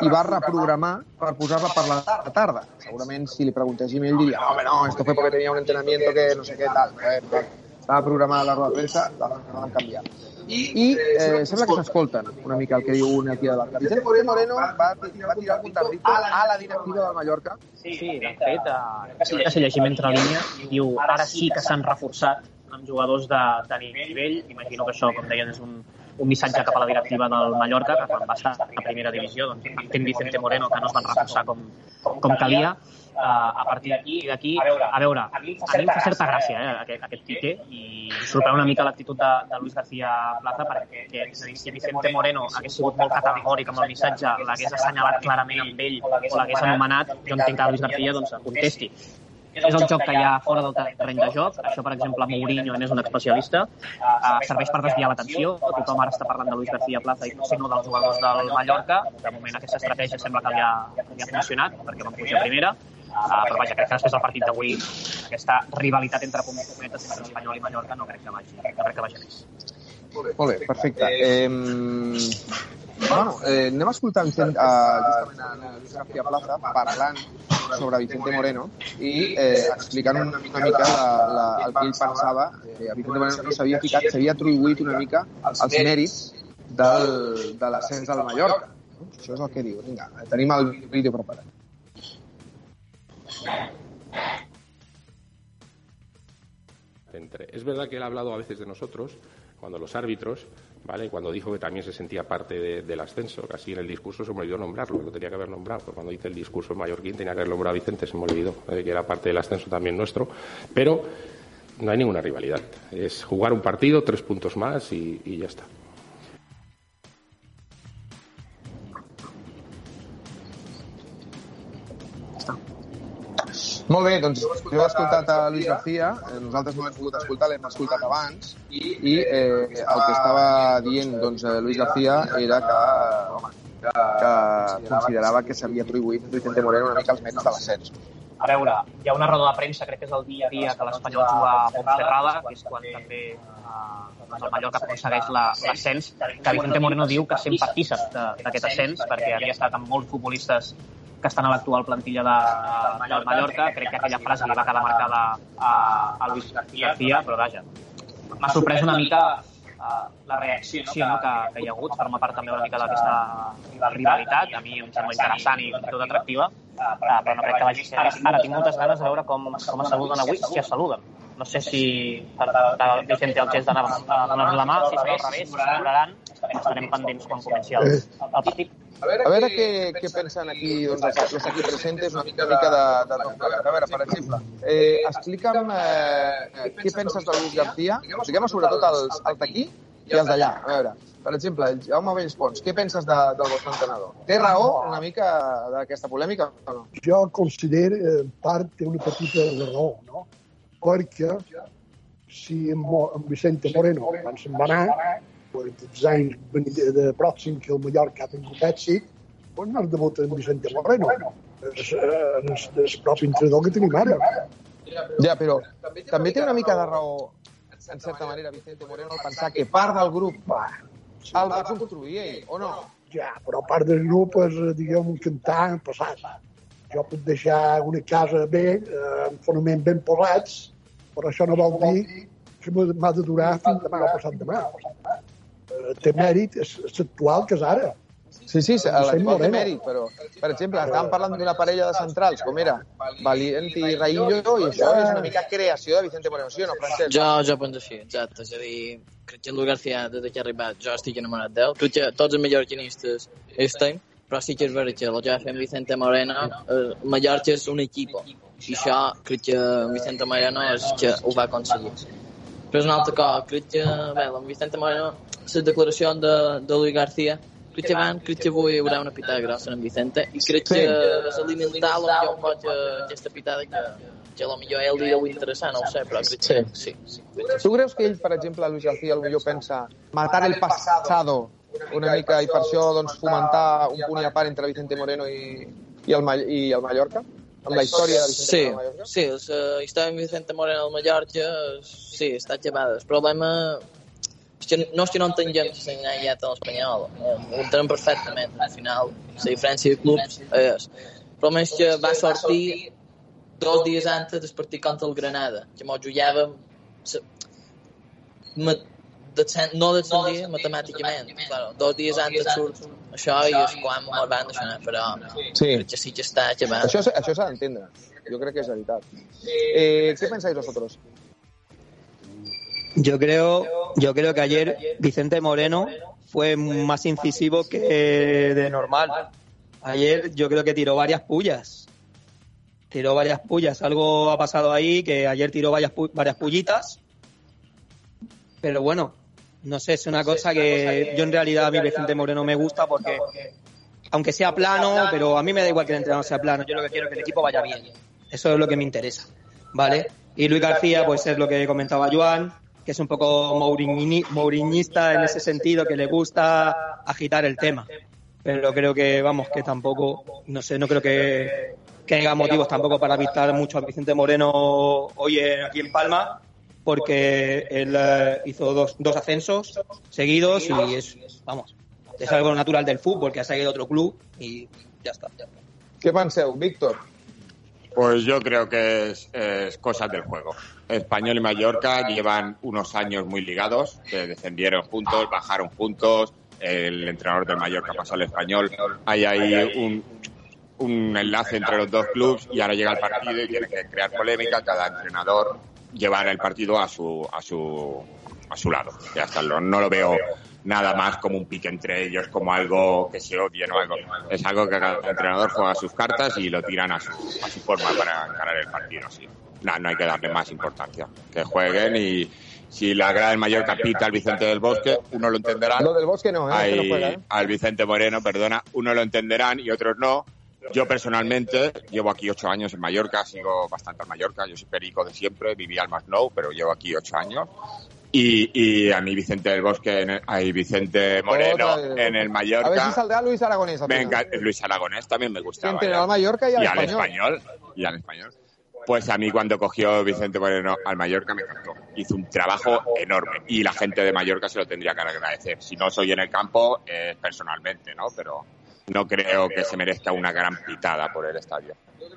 i va reprogramar per posar-la per la tarda. Segurament si li preguntéssim ell diria no, home, no, esto fue porque tenía un entrenamiento que no sé què tal. Eh, eh, estava programada la roda de premsa, la, la van canviar. I eh, sembla que s'escolten una mica el que diu un aquí de l'altre. Vicente Moreno va, va tirar un tarrito a la directiva del Mallorca Sí, de fet, eh, si, llegim entre línies, diu ara sí que s'han reforçat amb jugadors de, de nivell. Imagino que això, com deien, és un, un missatge cap a la directiva del Mallorca, que quan va estar a primera divisió, doncs, entén Vicente Moreno que no es van reforçar com, com calia. Uh, a partir d'aquí, d'aquí, a veure, a veure, a mi em fa certa gràcia eh, aquest, aquest pique i sorprèn una mica l'actitud de, de Luis García Plaza perquè que, dir, si Vicente Moreno hagués sigut molt categòric amb el missatge, l'hagués assenyalat clarament amb ell o l'hagués anomenat, jo entenc que Luis García doncs, contesti és el joc que hi ha fora del terreny de joc. Això, per exemple, Mourinho n'és un especialista. Uh, serveix per desviar l'atenció. Tothom ara està parlant de Luis García Plaza i potser no dels jugadors del Mallorca. De moment aquesta estratègia sembla que li ha, li ha funcionat perquè van pujar a primera. Uh, però vaja, crec que després del partit d'avui aquesta rivalitat entre cometes entre Espanyol i Mallorca no crec que vagi, no crec que vagi més. Molt bé, perfecte. Eh, bueno, eh, anem a escoltar Vicent, uh, justament a Luis García Plaza parlant sobre Vicente Moreno i eh, explicant una, una mica la, la, el que ell pensava. Eh, Vicente Moreno s'havia ficat, s'havia atribuït una mica els mèrits del, de l'ascens del Mallorca. Això és el que diu. Vinga, tenim el vídeo preparat. Entre. Es verdad que él ha hablado a veces de nosotros, cuando los árbitros, ¿vale? Cuando dijo que también se sentía parte de, del ascenso, casi en el discurso se me olvidó nombrarlo, lo tenía que haber nombrado, porque cuando hice el discurso en Mallorquín tenía que haber nombrado a Vicente, se me olvidó, ¿vale? que era parte del ascenso también nuestro, pero no hay ninguna rivalidad. Es jugar un partido, tres puntos más y, ya está. Molt bé, doncs jo he escoltat a Luis García, eh, nosaltres no l'hem pogut escoltar, l'hem escoltat abans, i eh, el que estava dient doncs, eh, Luis García era que, home, que considerava que s'havia atribuït Vicente Moreno una mica els mèrits de l'ascens. A veure, hi ha una roda de premsa, crec que és el dia a dia que l'Espanyol juga a Montserrada, que és quan també doncs el Mallorca aconsegueix l'ascens, la, que Vicente Moreno diu que sent partícip d'aquest ascens, perquè havia estat amb molts futbolistes que estan a l'actual plantilla de, del Mallorca. Crec que aquella frase li va quedar marcada a, a Luis García, però vaja, m'ha sorprès una mica uh, la reacció no, que, que hi ha hagut, forma part també una mica d'aquesta rivalitat, a mi em sembla interessant i tot atractiva, uh, però no crec que vagi ser. Ara, ara tinc moltes ganes de veure com, com es saluden avui, si es saluden. No sé si Vicente el gest d'anar a donar la mà, si serà al revés, si s'aturaran, estarem pendents quan comenci el, el partit. A veure què, què pensen aquí doncs, els, els aquí presents una mica, una mica de, de tot plegat. A veure, per exemple, eh, explica'm eh, què penses de Luis García, expliquem sobretot els, els d'aquí i els d'allà. A veure, per exemple, el Jaume Bellspons, què penses de, del vostre entrenador? Té raó una mica d'aquesta polèmica o no? Jo considero, en part, té una petita raó, no? Perquè si en, en Vicente Moreno, quan se'n va anar, els anys de, de pròxim que el Mallorca ha tingut èxit, doncs no es debuta en Vicente Moreno. És, és, és el propi entrenador que tenim ara. Ja, però també té una mica de raó, en certa manera, Vicente Moreno, pensar que part del grup va, el va construir ell, o no? Ja, però part del grup és, diguem, un cantar en passat. Jo puc deixar una casa bé, eh, amb fonaments ben posats, però això no vol dir que m'ha de durar fins demà o passat demà. Eh, té mèrit, és, és actual que és ara. Sí, sí, l'actual té mèrit, però, per exemple, estàvem parlant d'una parella de centrals, com era Valient i Raillo, i això és una mica creació de Vicente Moreno, sí o no, Francesc? Jo, jo penso així, exacte. És a dir, crec que en Luis García, des que ha arribat, jo estic enamorat d'ell. Crec que tots els mallorquinistes estem, però sí que és veritat que el que fet Vicente Moreno, eh, Mallorca és un equip, i això crec que Vicente Moreno és que ho va aconseguir. Però és una altra cosa, crec que, bé, amb Vicente Moreno, les declaracions de, de Luis García, crec que van, crec que avui hi haurà una pitada grossa en Vicente, i crec que és alimentar potser un poc aquesta pitada que, que potser a ell li deu interessar, no ho sé, però crec que sí. sí. Tu creus que ell, per exemple, Luis García, potser pensa matar el passado una mica i per això doncs, fomentar un punt i a part entre Vicente Moreno i, i, el, i el Mallorca? Amb la història de Vicente sí, Moreno al Mallorca? Sí, la història de Vicente Moreno al Mallorca sí, està llevada. El problema és que no és que no entenc gens s'ha ja a l'Espanyol. Ho entenem perfectament. Al final, la diferència de clubs és... El problema és que va sortir dos dies antes del partit contra el Granada, que mos jugàvem no descendir matemàticament. Claro, dos dies antes surt això i és quan mos van deixar, però sí. sí que està llevat. Això, això s'ha d'entendre. Jo crec que és veritat. Eh, ¿Qué pensáis vosotros? Yo creo, yo creo que ayer Vicente Moreno fue más incisivo que de normal. Ayer yo creo que tiró varias pullas. Tiró varias pullas. Algo ha pasado ahí que ayer tiró varias, pu- varias pullitas. Pero bueno, no sé, es una cosa que yo en realidad a mí Vicente Moreno me gusta porque aunque sea plano, pero a mí me da igual que el entrenador sea plano. Yo lo que quiero es que el equipo vaya bien. Eso es lo que me interesa. ¿Vale? Y Luis García, pues es lo que comentaba Joan, que es un poco mouriñi- mouriñista en ese sentido, que le gusta agitar el tema. Pero creo que, vamos, que tampoco, no sé, no creo que, que haya motivos tampoco para avistar mucho a Vicente Moreno hoy en- aquí en Palma, porque él eh, hizo dos, dos ascensos seguidos y es, vamos, es algo natural del fútbol, que ha seguido otro club y ya está. Ya está. Què penseu, Víctor? Pues yo creo que es, es cosas del juego. Español y Mallorca llevan unos años muy ligados, que descendieron juntos, bajaron juntos, el entrenador del Mallorca pasó al Español, hay ahí un, un enlace entre los dos clubes y ahora llega el partido y tiene que crear polémica, cada entrenador llevar el partido a su, a su, a su lado. Ya está, no, no lo veo nada más como un pique entre ellos, como algo que se odie o algo. Es algo que cada entrenador juega sus cartas y lo tiran a su, a su forma para ganar el partido. Sí. No, no hay que darle más importancia. Que jueguen y si la grada del Mallorca pita al Vicente del Bosque, uno lo entenderá. Lo del Bosque no, ¿eh? Este no Ahí- juega, ¿eh? al Vicente Moreno, perdona, uno lo entenderán y otros no. Yo personalmente llevo aquí ocho años en Mallorca, sigo bastante al Mallorca, yo soy perico de siempre, viví al Masnou, pero llevo aquí ocho años. Y, y a mí Vicente del Bosque, en el- ay, Vicente Moreno Otra en el A ver si Mallorca, saldrá Luis Aragonés. enca- Luis Aragonés también me gustaba. Entre al Mallorca y al al Español. español. Y al español. Pues a mí cuando cogió Vicente Moreno al Mallorca me encantó. Hizo un trabajo enorme y la gente de Mallorca se lo tendría que agradecer. Si no soy en el campo, eh, personalmente, ¿no? Pero no creo que se merezca una gran pitada por el estadio.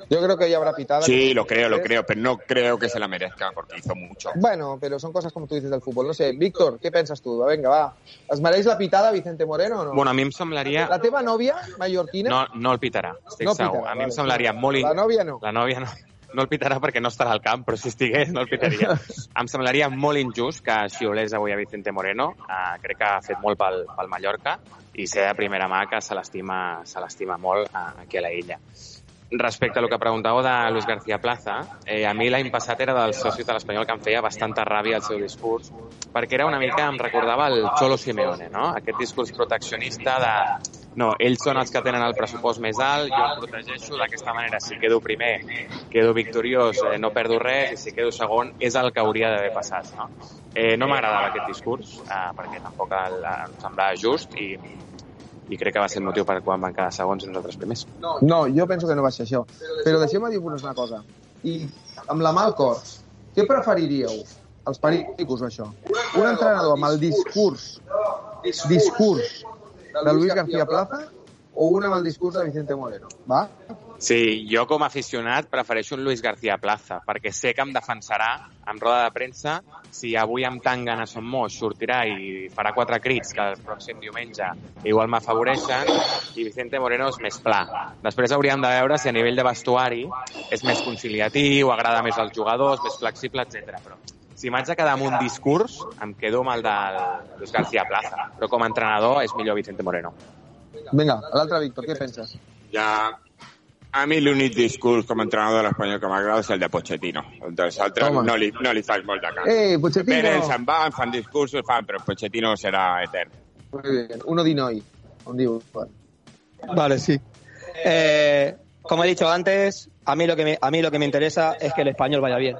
Yo creo que ya habrá pitada. Sí, lo creo, lo creo, pero no creo que se la merezca porque hizo mucho. Bueno, pero son cosas como tú dices del fútbol. No sé, Víctor, què penses tu? Va, Vinga, va. Mereix la pitada Vicente Moreno o no? Bueno, a mi em semblaria... La teva nòvia, mallorquina? No, no el pitarà, estic No segur. pitarà, A mi em vale. semblaria molt... La nòvia no. La nòvia no. No el pitarà perquè no estarà al camp, però si estigués no el pitaria. em semblaria molt injust que xiulés avui a Vicente Moreno. Uh, crec que ha fet molt pel, pel Mallorca i sé de primera mà que se l'estima se l'estima molt uh, aquí a la illa. Respecte a lo que preguntàveu de Luis García Plaza, eh, a mi l'any passat era dels socis de l'Espanyol que em feia bastanta ràbia el seu discurs, perquè era una mica, em recordava el Cholo Simeone, no? Aquest discurs proteccionista de no, ells són els que tenen el pressupost més alt, jo el protegeixo d'aquesta manera, si quedo primer, quedo victoriós, eh, no perdo res, i si quedo segon, és el que hauria d'haver passat, no? Eh, no m'agradava aquest discurs, eh, perquè tampoc el, em semblava just, i, i crec que va ser el motiu per quan van quedar segons i nosaltres primers. No, jo penso que no va ser això. Però deixeu-me dir-vos una cosa. I amb la mà al cor, què preferiríeu? Els pericos, o això? Un entrenador amb el discurs, discurs de Luis García Plaza o un amb el discurs de Vicente Moreno? Va? Sí, jo com a aficionat prefereixo un Luis García Plaza, perquè sé que em defensarà en roda de premsa si avui amb tan ganes som moix sortirà i farà quatre crits que el pròxim diumenge igual m'afavoreixen i Vicente Moreno és més pla. Després hauríem de veure si a nivell de vestuari és més conciliatiu, agrada més als jugadors, més flexible, etc. Però si m'haig de quedar amb un discurs, em quedo amb el del Luis García Plaza. Però com a entrenador és millor Vicente Moreno. Vinga, l'altre Víctor, què penses? Ja, a mi l'únic discurs com a entrenador de l'Espanyol que m'agrada és el de Pochettino. Els altres Home. no li, no li faig molt de cas. Eh, Pochettino! Venen, se'n van, fan discursos, fan, però Pochettino serà etern. Muy bien. Uno di noi, on diu. Vale, sí. Eh, como he dicho antes, a mí, lo que me, a mí lo que me interesa es que el español vaya bien.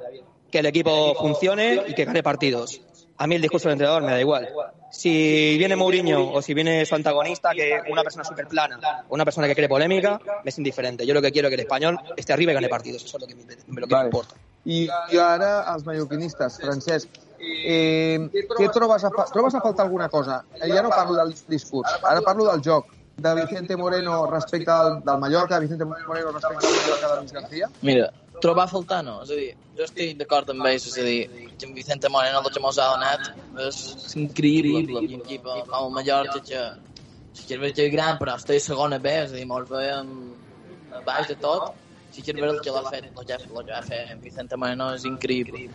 Que el equipo funcione y que gane partidos. A mí el discurso del entrenador me da igual. Si viene Mourinho o si viene su antagonista, que una persona súper plana o una persona que cree polémica, me es indiferente. Yo lo que quiero es que el español esté arriba y gane partidos. Eso es lo que me, lo que me importa. I, I ara els mallorquinistes, Francesc, eh, què trobes a, fa- trobes a faltar alguna cosa? Eh, Ja no parlo del discurs, ara parlo del joc de Vicente Moreno respecte al, del Mallorca, de Vicente Moreno respecte al Mallorca de Luis García? Mira, trobar a faltar no, és a dir, jo estic d'acord amb ells, és a dir, que en Vicente Moreno el que mos ha donat és, és increïble, i un equip com el Mallorca que, si que és gran, però està a segona B, és a dir, mos veiem a baix de tot, si quieres ver el que l'ha fet, el que, el que va fer Vicente Moreno és increïble.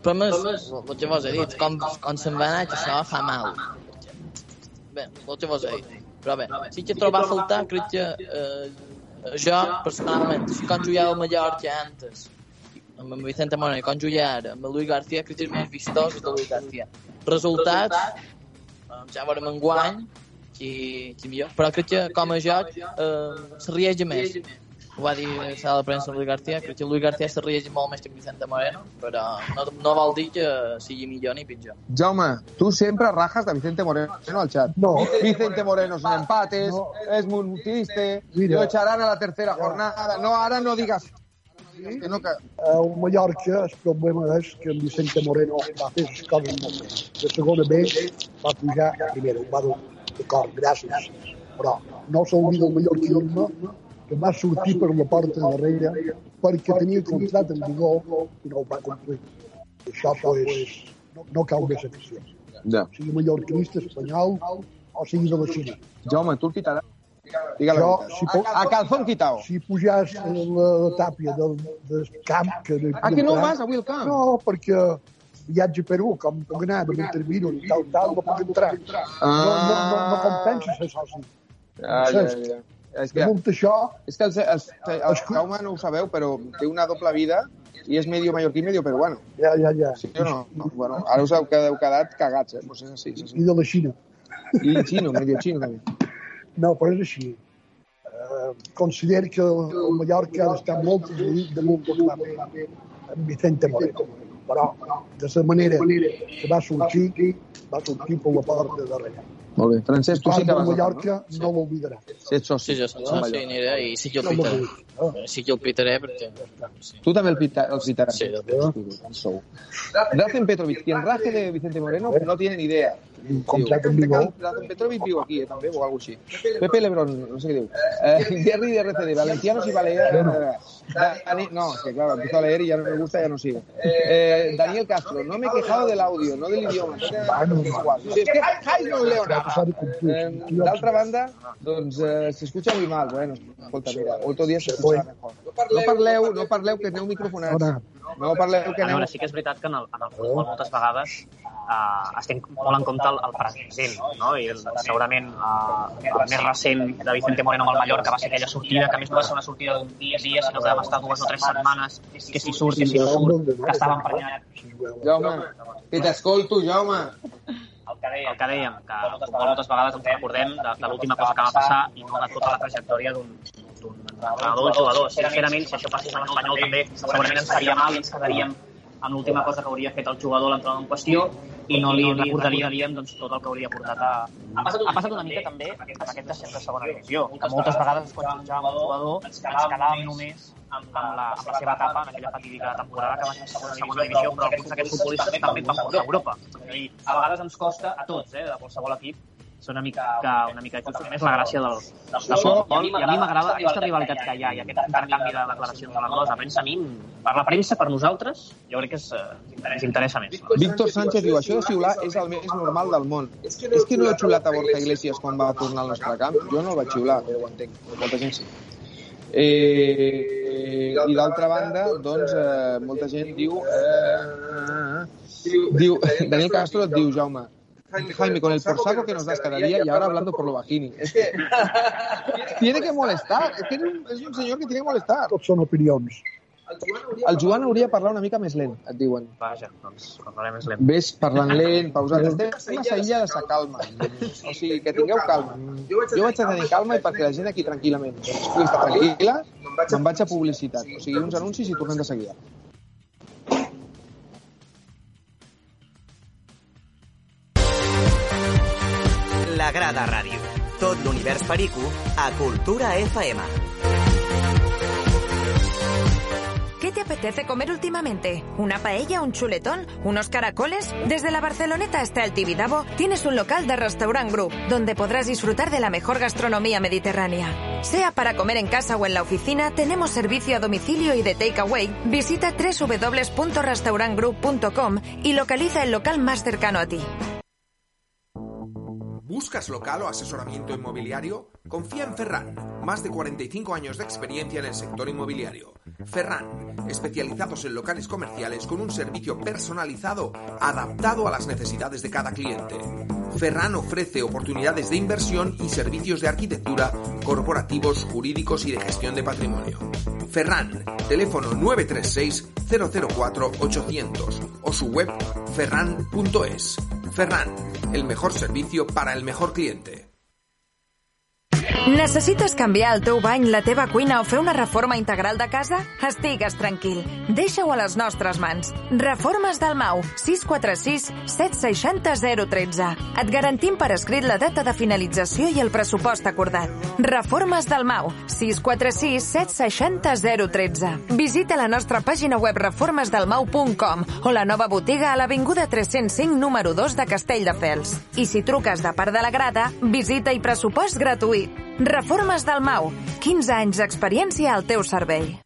Però més, el que vos he dit, com, com se'n va anar, que això fa mal. bé, el que vos deia. Però bé, sí que trobar a faltar, crec que eh, jo, personalment, quan jugava al Mallorca antes, amb en Vicente Moreno, quan jugava ara, amb Luis García, que és més vistós de Luis García. Resultats, eh, ja veurem en guany, qui, qui millor, però crec que com a joc eh, se rieja més. Ho va dir a la sala de premsa Luis García, crec que Luis García se rieja molt més que en Vicente Moreno, però no, no vol dir que sigui millor ni pitjor. Jaume, tu sempre rajas de Vicente Moreno al chat. No. Vicente Moreno son empates, No. es muy triste, Mira. lo echarán a la tercera jornada. No, ahora no digas. Que no, ca- El Mallorca, el problema és que en Vicente Moreno va fer les coses molt bé. De segona B va pujar a primera, ho va dur d'acord, gràcies. Però no s'oblida el mallorquinisme que va sortir per la porta darrere perquè tenia contracte en vigor i no ho va complir. I això pues, no, no cau més afició. Ja. Sigui mallorquinista espanyol o sigui de la Xina. Jaume, tu el quitaràs. Digue la Jo, veritat. si po- a, a calzón quitao. Si pujàs a la, la tàpia del, del camp... Que hi Ah, que no vas avui al camp? No, perquè viatge a Perú, com puc anar de Montevideo i tal, tal, no puc entrar. No, no, no, no compensa ser soci. Ah, ja, ja. És que, Damunt això, és que el, el, el, el Jaume no ho sabeu, però té una doble vida i és medio mallorquí medio peruano. ja, ja, ja. Sí o no? no? Bueno, ara us heu quedat, cagats, eh? Pues és així, és així. I de la Xina. I xino, medio xino també. No, però és així. Uh, considero que el Mallorca ha d'estar molt agraït de molt que va fer en Vicente Moreno. Però, de la manera que va sortir, va sortir per la porta de darrere. Molt bé. Francesc, tu sí que vas Mallorca no l'oblidarà. no? Si ets soci. Sí, jo soc soci, aniré i sí que el No pitaré. m'oblida. Sí que el pitaré perquè... Sí. Tu també el, pita, el citaràs. Sí, sou. Racen Petrovic, quien raje de Vicente Moreno no tiene ni idea. Contracte en vigor. Racen Petrovic viu aquí, eh, també, o alguna així. Pepe Lebron, no sé què diu. Eh, Jerry de RCD, Valencianos y Baleares. Dani, no, es que claro, empiezo a leer y ya no me gusta, ya no sigo. Eh, Daniel Castro, no me he quejado del audio, no del idioma. Igual. Sí, es que Jai no complir. Eh, D'altra banda, doncs eh, s'escucha muy mal. Bueno, escolta, mira, otro día se escucha mejor. No parleu, no parleu, que aneu microfonats. Ara, No parleu, que A aneu... veure, sí que és veritat que en el, en el futbol moltes vegades eh, es té molt en compte el, el present, no? I el, segurament eh, el més recent de Vicente Moreno amb el Mallorca va ser aquella sortida, que a més no va ser una sortida d'un dia, dia, sinó que vam estar dues o tres setmanes, que si surt, que si no surt, que estava emprenyat. Jaume, que t'escolto, Jaume. Que dèiem, el que, dèiem, que futbol moltes vegades ens recordem de, de l'última cosa que va passar i no de tota la trajectòria d'un entrenador d'un jugador. Sincerament, si això passés a l'Espanyol també, segurament ens faria mal i ens quedaríem amb l'última cosa que hauria fet el jugador, l'entrenador en qüestió, i no li recordaríem doncs, tot el que hauria portat a... Ha passat, ha passat una mica també amb aquest descens de segona divisió, que moltes vegades quan jutjàvem un jugador ens quedàvem només amb, la, amb la seva etapa en aquella fatídica temporada que va ser segona, segona divisió, però alguns d'aquests futbolistes també van morir a Europa. Dir, a vegades ens costa a tots, eh, de qualsevol equip, ser una mica, una mica just. A més, la gràcia del, del futbol, i a mi m'agrada aquesta rivalitat que hi ha i aquest intercanvi de declaracions de la cosa. La premsa a mi, per la premsa, per nosaltres, jo crec que és, eh, ens interessa més. Víctor Sánchez diu, això de xiular és el més normal del món. És que no he xiulat a Borja Iglesias quan va tornar al nostre camp. Jo no el vaig xiular, però ho entenc. Molta gent sí. Eh, I d'altra banda, doncs, eh, molta gent diu... Eh, diu Daniel Castro et diu, Jaume, Jaime, con el porsaco que nos das cada día y ahora hablando por lo bajini. Es que tiene que molestar. Es que es un, es un señor que tiene que molestar. Tots són opinions. El Joan hauria de parlar una mica més lent, et diuen. Vaja, doncs parlaré més lent. Ves parlant lent, pausat. Estem massa illa de sa calma. O sigui, que tingueu calma. Jo vaig a tenir calma i perquè la gent aquí tranquil·lament doncs, pugui estar tranquil·la, me'n vaig a publicitat. O sigui, uns anuncis i tornem de seguida. La Grada Ràdio. Tot l'univers perico a Cultura FM. ¿Qué te apetece comer últimamente? ¿Una paella, un chuletón, unos caracoles? Desde la Barceloneta hasta el Tibidabo tienes un local de Restaurant Group donde podrás disfrutar de la mejor gastronomía mediterránea. Sea para comer en casa o en la oficina, tenemos servicio a domicilio y de takeaway. Visita www.restaurantgroup.com y localiza el local más cercano a ti. ¿Buscas local o asesoramiento inmobiliario? Confía en Ferran, más de 45 años de experiencia en el sector inmobiliario. Ferran, especializados en locales comerciales con un servicio personalizado adaptado a las necesidades de cada cliente. Ferran ofrece oportunidades de inversión y servicios de arquitectura, corporativos, jurídicos y de gestión de patrimonio. Ferran, teléfono 936 004 800 o su web ferran.es. Ferran, el mejor servicio para el mejor cliente. Necessites canviar el teu bany, la teva cuina o fer una reforma integral de casa? Estigues tranquil. Deixa-ho a les nostres mans. Reformes del Mau, 646 760 013. Et garantim per escrit la data de finalització i el pressupost acordat. Reformes del Mau, 646 760 013. Visita la nostra pàgina web reformesdelmau.com o la nova botiga a l'Avinguda 305 número 2 de Castelldefels. I si truques de part de la grada, visita i pressupost gratuït. Reformes del Mau. 15 anys d'experiència al teu servei.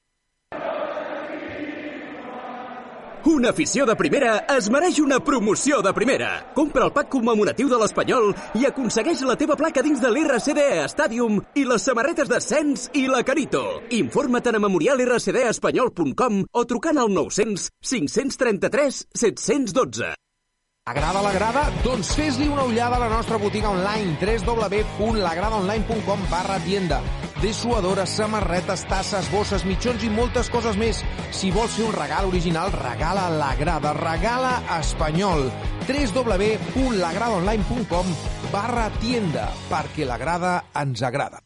Una afició de primera es mereix una promoció de primera. Compra el pack commemoratiu de l'Espanyol i aconsegueix la teva placa dins de l'RCD Stadium i les samarretes d'ascens i la Carito. Informa't a memorialrcdespanyol.com o trucant al 900 533 712. Agrada la grada? Doncs fes-li una ullada a la nostra botiga online www.lagradaonline.com barra tienda dessuadores, samarretes, tasses, bosses, mitjons i moltes coses més. Si vols fer un regal original, regala la grada, regala espanyol. www.lagradaonline.com barra tienda perquè la grada ens agrada.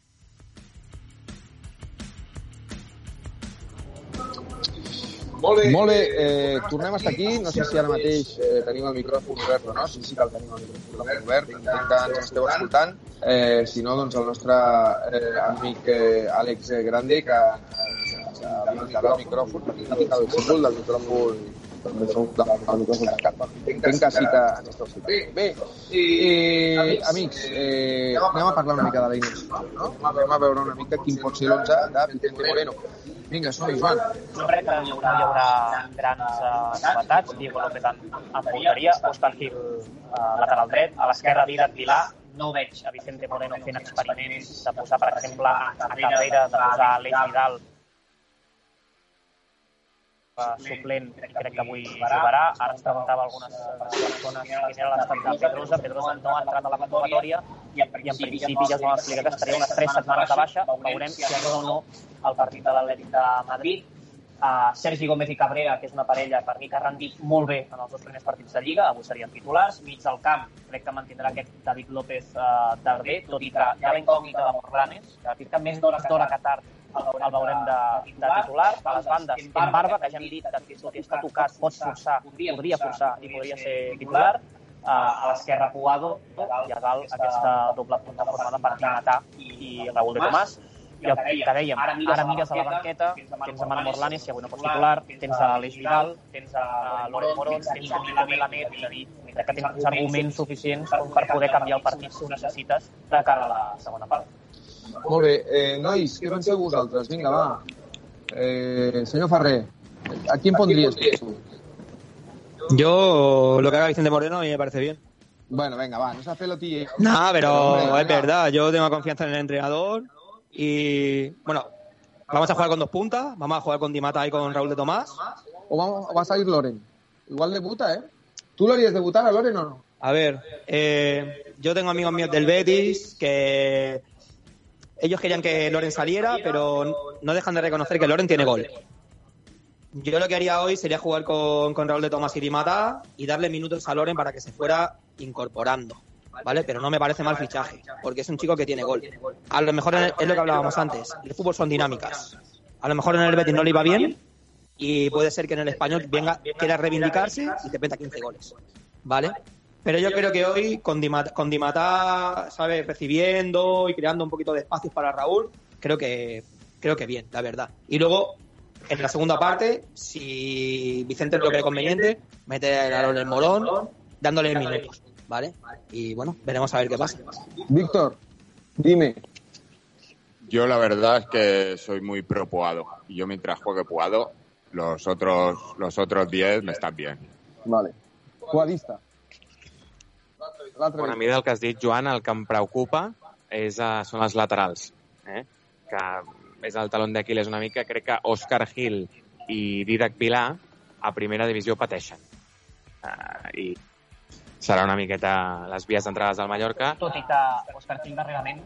Molt bé, Molt bé eh, tornem a estar aquí. No sé si ara mateix eh, tenim el micròfon obert o no. Sí, sí que el tenim el micròfon obert. Entenc que ens esteu escoltant. Eh, si no, doncs el nostre eh, amic eh, Àlex Grande, que ens habilitarà el micròfon, perquè indica el símbol del micròfon Entenc que sí que escoltant. Bé, eh, amics, eh, anem a parlar una mica de la iniciativa, no? Anem a veure una mica quin pot ser l'11 de Vicente Moreno. Vinga, som Joan. Jo crec que no hi haurà, hi haurà grans uh, novetats. Diego López en, en porteria, Òscar Gil uh, lateral dret, a l'esquerra Dídac Vilà, no veig a Vicente Moreno fent experiments de posar, per exemple, a Carrera, de posar l'Eix Vidal suplent i crec que avui jugarà. Ara ens preguntava algunes persones quin era l'estat de Pedrosa. Pedrosa no ha entrat a la convocatòria i en principi ja es va explicar que estaria unes 3 setmanes de baixa. Veurem si arriba o no al partit de l'Atlètic de Madrid. Uh, Sergi Gómez i Cabrera, que és una parella per mi que ha rendit molt bé en els dos primers partits de Lliga, avui serien titulars. Mig del camp, crec que mantindrà aquest David López uh, darrer, tot i que hi ha la incògnita de Morlanes, que, que més d'hora que tard el veurem de, de titular. A les bandes, en Barba, que ja hem dit que tot i està tocat pot forçar, podria forçar i podria ser titular. Uh, a l'esquerra Puado i a dalt aquesta doble punta formada per Dimatà i Raúl de Tomàs i el que dèiem, ara mires a la banqueta, tens a Manu Morlanes, si avui no pots titular, tens a l'Eix Vidal, tens a Loren Morón, tens a Nico Melamed, és a dir, crec que tens arguments suficients per poder canviar el partit si ho necessites de cara a la segona part. Molt bé. Eh, nois, què penseu vosaltres? Vinga, va. Eh, senyor Ferrer, ¿a quién pondrías tú? Yo, lo que haga Vicente Moreno, a mí me parece bien. Bueno, venga, va, no seas pelotilla. No, pero es verdad, yo tengo confianza en el entrenador y, bueno, vamos a jugar con dos puntas, vamos a jugar con Dimata y con Raúl de Tomás. O, vamos, o va a salir Loren. Igual debuta, ¿eh? ¿Tú lo harías debutar a Loren o no? A ver, eh, yo tengo amigos míos del Betis que ellos querían que Loren saliera, pero no dejan de reconocer que Loren tiene gol. Yo lo que haría hoy sería jugar con, con Raúl de Tomás y Dimata y darle minutos a Loren para que se fuera incorporando. ¿Vale? Pero no me parece mal fichaje, porque es un chico que tiene gol. A lo mejor es lo que hablábamos antes. El fútbol son dinámicas. A lo mejor en el Betis no le iba bien y puede ser que en el español venga, quiera reivindicarse y te meta 15 goles. ¿Vale? Pero yo creo que hoy, con Dimata, con Dimata, ¿sabes? Recibiendo y creando un poquito de espacios para Raúl, creo que, creo que bien, la verdad. Y luego, en la segunda parte, si Vicente lo cree conveniente, mete a el Morón, dándole minutos, ¿vale? Y bueno, veremos a ver qué pasa. Víctor, dime. Yo la verdad es que soy muy pro Puado. Y yo mientras juegue Puado, los otros, los otros 10 me están bien. Vale. Puadista. Bueno, a mi del que has dit, Joan, el que em preocupa és, uh, són els laterals, eh? que és el talon d'Aquiles una mica. Crec que Òscar Gil i Didac Pilar a primera divisió pateixen. Uh, I serà una miqueta les vies d'entrades del Mallorca. Tot i que Òscar Gil darrerament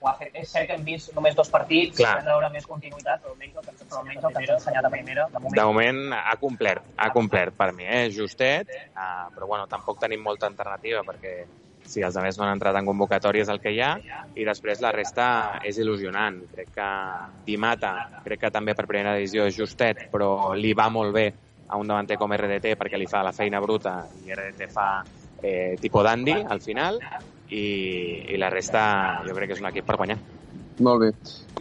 ho ha fet. És cert que hem vist només dos partits, Clar. hem de veure més continuïtat, però almenys el que, però almenys el que ens ha ensenyat a primera, de moment. De moment ha complert, ha complert per mi, eh? justet, uh, però bueno, tampoc tenim molta alternativa perquè si els altres no han entrat en convocatòries el que hi ha i després la resta és il·lusionant. Crec que Dimata, crec que també per primera divisió és justet, però li va molt bé a un davanter com RDT perquè li fa la feina bruta i RDT fa eh, tipo dandy al final i, i la resta jo crec que és un equip per guanyar. Molt bé.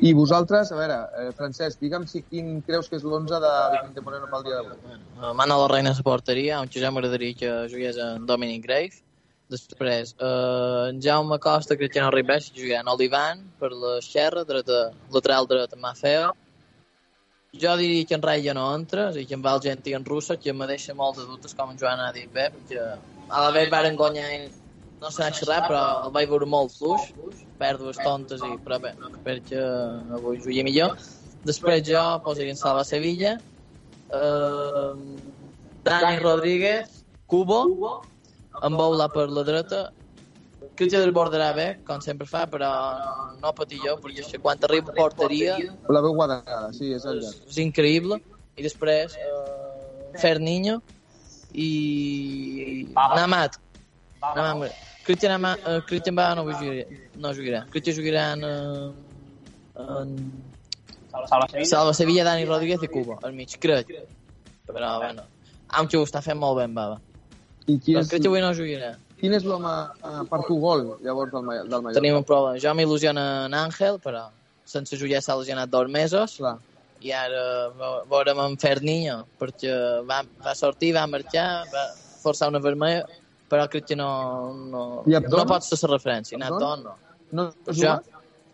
I vosaltres, a veure, eh, Francesc, digue'm si quin creus que és l'11 de Vicente Moreno pel dia d'avui. Uh, Manolo Reina a la porteria, on Josep m'agradaria que jugués en Dominic Grave. Després, uh, en Jaume Costa, crec que no arribés, jugarà en Olivan per l'esquerra, dreta, lateral dret Mafeo. Jo diria que en Rai ja no entra, o sigui que en Valgent i en Russo, que me deixa molts de dubtes com en Joan ha dit bé, perquè a la vegada varen guanyar i no s'ha xerrat, però el vaig veure molt fluix, pèrdues tontes, i, però bé, perquè avui juguia millor. Després jo posaria en Salva Sevilla, uh, Dani Rodríguez, Cubo, amb Boula per la dreta, crec que desbordarà bé, com sempre fa, però no patir jo, perquè és que quan arriba porteria La veu quadrada, sí, és el llarg. és increïble. I després, uh, Fer Niño i Namat. Namat. Cristian, Ama, uh, Cristian Bava no jugarà. No jugarà. Cristian jugarà en, uh, en Salva Sevilla. Salva Sevilla, Dani Rodríguez i Cuba, al mig, crec. Però, bueno, aunque ho està fent molt bé en Bava. I qui Però és, crec que avui no jugarà. quin és l'home eh, per tu gol, llavors, del, del Mallorca? Tenim un problema. Jo m'il·lusiona en Àngel, però sense jugar s'ha lesionat dos mesos. Clar. I ara ve- veurem en Ferniño, perquè va, va sortir, va marxar, va forçar una vermella, però crec que no, no, I Abdon? no pot ser la referència. Abdon? Abdon no. No, Jo,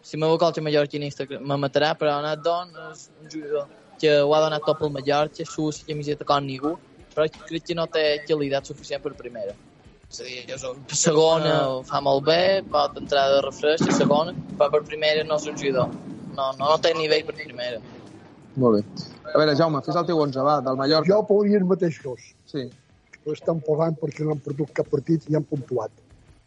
si m'ho qualque mallorquinista me matarà, però Abdon és un jugador que ho ha donat tot pel Mallorca, surt la camiseta com ningú, però crec que no té qualitat suficient per primera. És a dir, és un segona ho fa molt bé, pot entrar de refresc, a segona, però per primera no és un jugador. No, no, no té nivell per primera. Molt bé. A veure, Jaume, fes el teu 11, va, del Mallorca. Jo posaria els mateixos. Sí. Estan posant perquè no han perdut cap partit i han puntuat.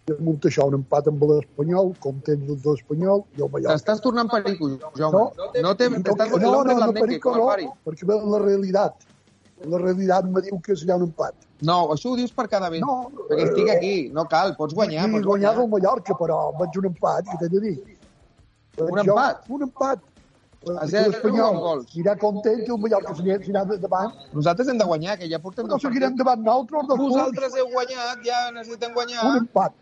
I es munta això, un empat amb l'Espanyol, com tens els de l'Espanyol i el Mallorca. T'estàs tornant perico, Jaume. No, no, T'estàs no, el no, hombre no, flamenque, perico el no, perquè ve la realitat. La realitat me diu que serà un empat. No, això ho dius per cada vegada. No, perquè estic aquí. No cal, pots guanyar. I Pots guanyar del Mallorca, però vaig un empat, què t'he de dir? Un empat? Un empat. A zero, l'Espanyol amb gols. Anirà content que el Mallorca s'anirà de davant. Nosaltres hem de guanyar, que ja portem No seguirem davant nosaltres. Vosaltres heu guanyat, ja necessitem guanyar. Un empat.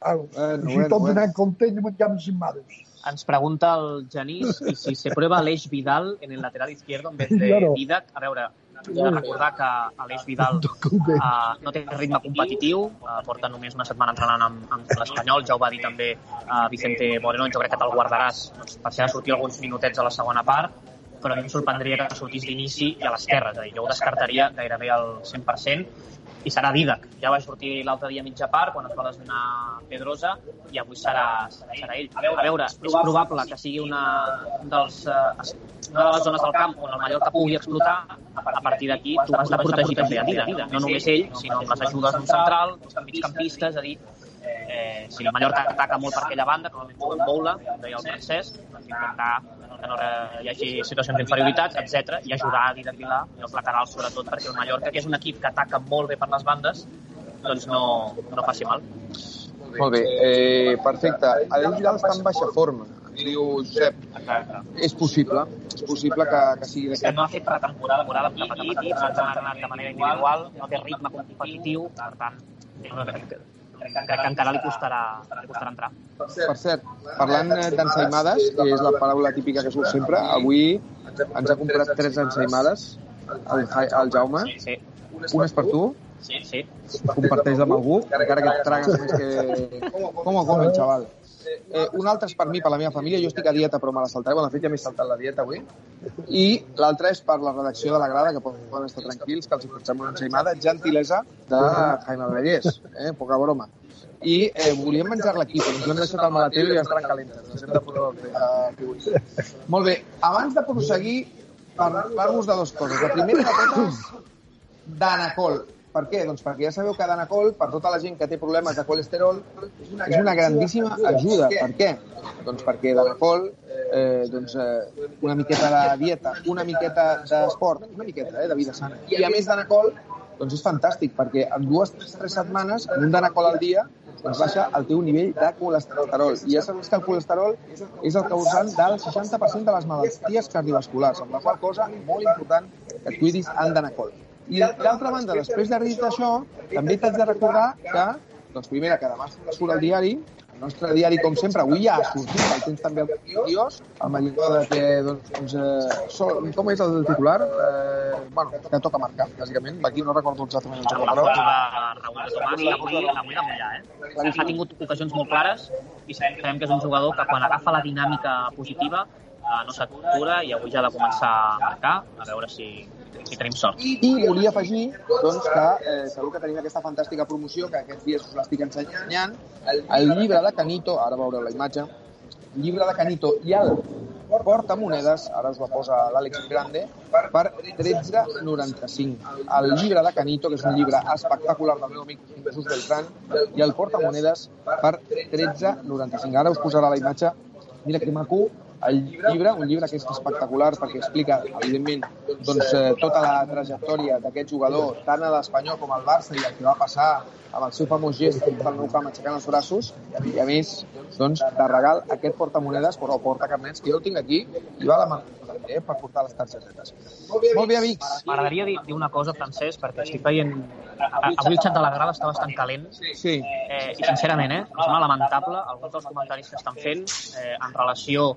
Au, Bueno, així bueno, tots bueno. anant contents i menjant cimmades. Ens pregunta el Genís si se prueba Aleix Vidal en el lateral izquierdo en vez de. Didac. A veure, hem de recordar que Aleix Vidal uh, no té ritme competitiu, uh, porta només una setmana entrenant amb, amb l'Espanyol, ja ho va dir també uh, Vicente Moreno, jo crec que te'l guardaràs. Doncs, per ha de sortir alguns minutets a la segona part, però a mi em sorprendria que sortís d'inici i a l'esquerra, és a dir, jo ho descartaria gairebé al 100%, i serà Didac. Ja va sortir l'altre dia a mitja part, quan es va lesionar Pedrosa, i avui serà, serà ell. A veure, és probable que sigui una, un dels, eh, una de les zones del camp on el Mallorca pugui explotar, a partir d'aquí tu has de protegir també a Didac. No només ell, sinó amb les ajudes d'un central, dels migcampistes, és a dir, eh, si el Mallorca ataca molt per aquella banda, com el Boula, com deia el Francesc, doncs intentar que no hi hagi situacions d'inferioritat, etc i ajudar a Didac Vilà i els laterals sobretot perquè el Mallorca, que és un equip que ataca molt bé per les bandes, doncs no, no faci mal. Molt bé, eh, perfecte. Adéu Vidal està en baixa forma. Diu Josep, és possible, és possible que, que sigui que d'aquest. no ha fet pretemporada, temporada amb cap equip, s'ha entrenat de manera individual, no té ritme competitiu, per tant, crec que, encara li costarà, li costarà entrar. Per cert, parlant eh, d'ensaïmades, que és la paraula típica que surt sempre, avui ens ha comprat tres ensaïmades, el, el Jaume. Sí. Una és per tu, Sí, sí. comparteix amb algú, encara que et tragues més que... Com ho comen, xaval? Eh, un altre és per mi, per la meva família. Jo estic a dieta, però me la saltaré. Bueno, de fet, ja m'he saltat la dieta avui. I l'altre és per la redacció de la grada, que poden estar tranquils, que els portem una ensaïmada. Gentilesa de Jaime Vallès, eh? poca broma. i eh, volíem menjar-la aquí, però ens l'hem deixat al maletero i ja estaran calentes. Ens hem de fotre el. Molt bé, abans de proseguir, parlar-vos de dues coses. La primera de totes, Danacol. Per què? Doncs perquè ja sabeu que Danacol, per tota la gent que té problemes de colesterol, és una grandíssima ajuda. Per què? Doncs perquè Danacol, eh, doncs, eh, una miqueta de dieta, una miqueta d'esport, una miqueta eh, de vida sana. I a més Danacol, doncs és fantàstic, perquè en dues o tres setmanes, amb un Danacol al dia, doncs baixa el teu nivell de colesterol. I ja saps que el colesterol és el causant del 60% de les malalties cardiovasculars, amb la qual cosa, molt important que et cuidis amb Danacol. I d'altra banda, després de dir això, també t'haig de recordar que, doncs primera, que demà surt el diari, el nostre diari, com sempre, avui ja ha sortit, el tens també el dios, amb allò de que, doncs, eh, sol, com és el titular? Eh, bueno, que toca marcar, bàsicament. Aquí no recordo exactament el joc, però... Raúl de Tomàs, avui, avui mullar, eh? Ha tingut ocasions molt clares i sabem que és un jugador que quan agafa la dinàmica positiva eh, no s'atura i avui ja ha de començar a marcar, a veure si, si tenim sort. I volia afegir doncs, que eh, segur que tenim aquesta fantàstica promoció que aquests dies us l'estic ensenyant. El llibre de Canito, ara veureu la imatge, llibre de Canito i el portamonedes, ara us la posa l'Àlex Grande, per 13,95. El llibre de Canito, que és un llibre espectacular del meu amic Jesús Beltrán, i el portamonedes per 13,95. Ara us posarà la imatge. Mira que maco, el llibre, un llibre que és espectacular perquè explica, evidentment, doncs, eh, tota la trajectòria d'aquest jugador, tant a l'Espanyol com al Barça i el que va passar amb el seu famós gest del nou camp aixecant els braços i a més, doncs, de regal aquest portamonedes o portacarnets que jo el tinc aquí i va a la mà eh, per portar les targetes. Molt bé, amics. M'agradaria dir, dir una cosa, Francesc, perquè estic veient... Avui el xat de la grada està bastant calent. Sí. Eh, I sincerament, eh, em sembla lamentable alguns dels comentaris que estan fent eh, en relació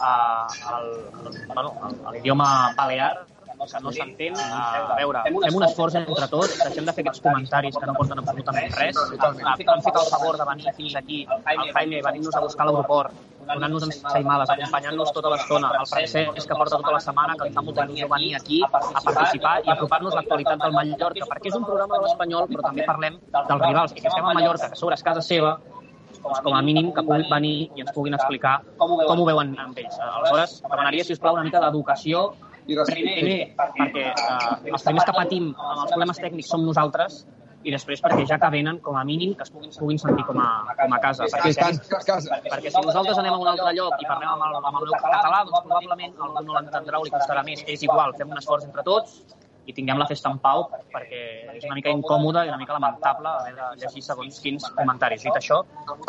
a, a l'idioma balear que no s'entén. A veure, fem un esforç entre tots, deixem de fer aquests comentaris que no porten absolutament res. Han fet el favor de venir fins aquí, el Jaime, venint-nos a buscar a l'aeroport, donant-nos ensaïmades, acompanyant-nos tota l'estona, el Francesc que porta tota la setmana, que li fa molta il·lusió venir aquí a participar i apropar-nos l'actualitat del Mallorca, perquè és un programa de l'Espanyol, però també parlem dels rivals. I si estem a Mallorca, que sobre és casa seva, doncs com a mínim que puguin venir i ens puguin explicar com ho veuen amb ells. Aleshores, demanaria, si us plau, una mica d'educació primer, perquè eh, els primers que patim amb els problemes tècnics som nosaltres i després perquè ja que venen, com a mínim, que es puguin, puguin sentir com a, com a casa. Perquè, si, perquè si nosaltres anem a un altre lloc i parlem amb el, amb el meu català, doncs probablement algú no l'entendrà o li costarà més. És igual, fem un esforç entre tots i tinguem la festa en pau perquè és una mica incòmode i una mica lamentable haver de llegir segons quins comentaris. Dit això...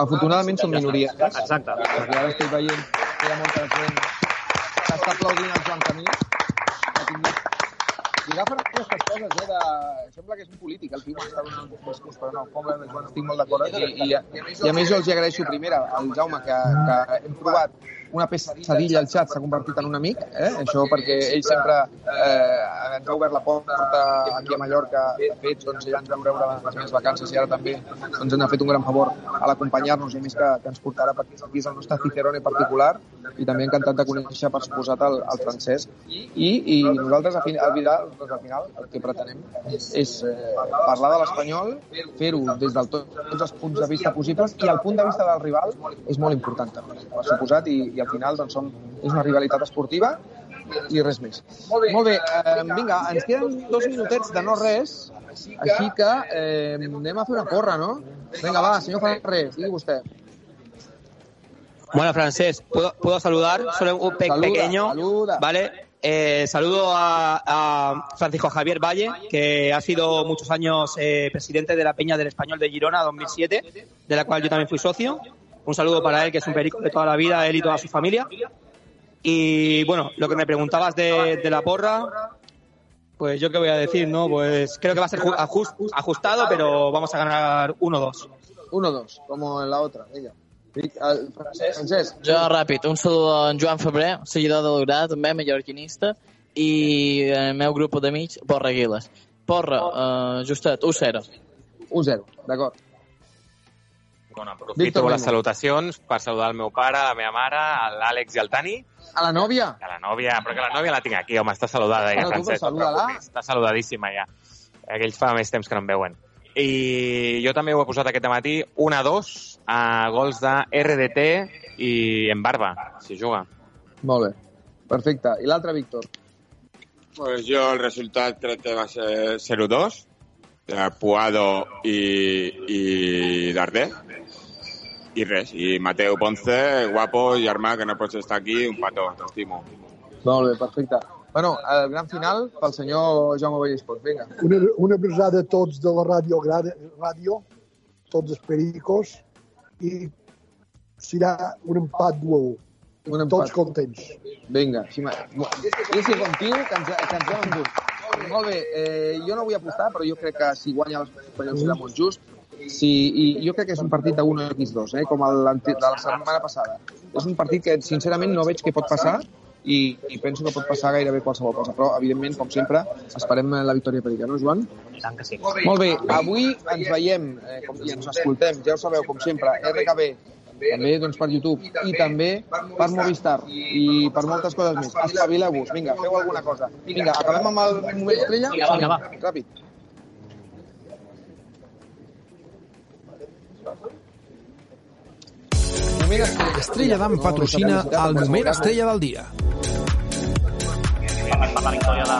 Afortunadament són minories. Exacte. Perquè ara estic veient que hi ha molta gent que està aplaudint el Joan Camí. I agafen aquestes coses, eh, de... Sembla que és un polític, el tio està donant un discurs, però no, pobre de Joan, estic molt d'acord. I, i, I a més jo els hi agraeixo primera al Jaume que, que hem provat una pesadilla al xat s'ha convertit en un amic, eh? això perquè ell sempre eh, ens ha obert la porta aquí a Mallorca, de fet, doncs, ja ens vam veure les meves vacances i ara també doncs, ens ha fet un gran favor a l'acompanyar-nos i més que, que ens portarà perquè aquí és el nostre Cicerone particular i també encantat de conèixer per suposat el, el francès i, i nosaltres al final, doncs, al final el que pretenem és eh, parlar de l'espanyol, fer-ho des de tots els punts de vista possibles i el punt de vista del rival és molt important també, per suposat, i, i al final doncs, som, és una rivalitat esportiva i res més. Molt bé, Molt bé eh, vinga, ens queden dos minutets de no res, així que eh, anem a fer una porra, no? Vinga, va, senyor Ferrer, digui vostè. Bueno, Francés, ¿puedo, ¿puedo saludar? Solo un pe Saluda, pequeño, saluda. ¿vale? Eh, saludo a, a Francisco Javier Valle, que ha sido muchos años eh, presidente de la Peña del Español de Girona 2007, de la cual yo también fui socio. Un saludo para él, que es un perico de toda la vida, él y toda su familia. Y bueno, lo que me preguntabas de, de la porra, pues yo qué voy a decir, ¿no? Pues creo que va a ser ju- ajus- ajustado, pero vamos a ganar 1-2. 1-2, como en la otra, ella. Francesc. Jo, ràpid, un saludo a en Joan Febrer, seguidor de l'Agrà, també mallorquinista, i el meu grup d'amics, Porra Aguiles. Porra, uh, justet, 1-0. 1-0, d'acord. Bueno, Víctor aprofito les Memo. salutacions per saludar el meu pare, la meva mare, l'Àlex i el Tani. A la nòvia? A la nòvia, però que la nòvia la tinc aquí, home, està saludada ja, Bueno, tu, Francesc. Està saludadíssima ja. Aquells fa més temps que no em veuen. i jo també ho he posat aquest matí, 1 a 2 a gols de RDT i en Barba, si juga. Molt bé. Perfecte. I l'altre, Víctor? Pues jo el resultat crec que va ser 0-2, de Puado i, i Darder. I res, i Mateu Ponce, guapo, germà, que no pots estar aquí, un petó, t'estimo. Molt bé, perfecte. Bueno, el gran final pel senyor Jaume Vallespot. Vinga. Una, una abraçada a tots de la ràdio, ràdio tots els pericos, i serà un empat dual. Un empat. Tots contents. Vinga. Sí, ma... Jo sí contiu que ens, que ens hem endut. Molt bé, eh, jo no vull apostar, però jo crec que si guanya l'Espanyol serà molt just. Sí, i jo crec que és un partit de 1 x 2, eh, com el de la setmana passada. És un partit que, sincerament, no veig què pot passar i, i penso que pot passar gairebé qualsevol cosa. Però, evidentment, com sempre, esperem la victòria perica, no, Joan? I tant que sí. Molt bé, avui ens veiem eh, com, i ens escoltem, ja ho sabeu, com sempre, RKB, també doncs, per YouTube i també per Movistar i per moltes coses més. Espavileu-vos, vinga, feu alguna cosa. Vinga, acabem amb el moment estrella? Vinga, va. Ràpid. Estrella d'Am patrocina el moment estrella del dia. Parlem per la victòria de,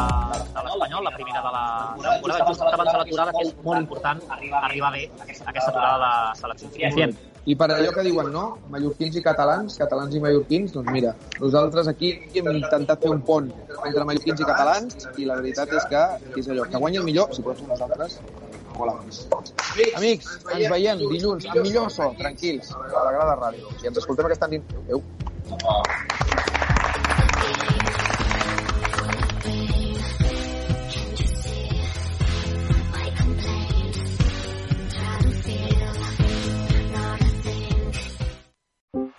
de l'Espanyol, la primera de la temporada, just abans de l'aturada, que és molt important arribar bé aquesta aturada de selecció. Confiem. I per allò que diuen, no? Mallorquins i catalans, catalans i mallorquins, doncs mira, nosaltres aquí hem intentat fer un pont entre mallorquins i catalans i la veritat és que és allò, que guanya el millor, si pot ser nosaltres, molt abans. Amics, ens veiem dilluns amb millor so, tranquils, a la Grada Ràdio. I ens escoltem aquesta nit. Adéu.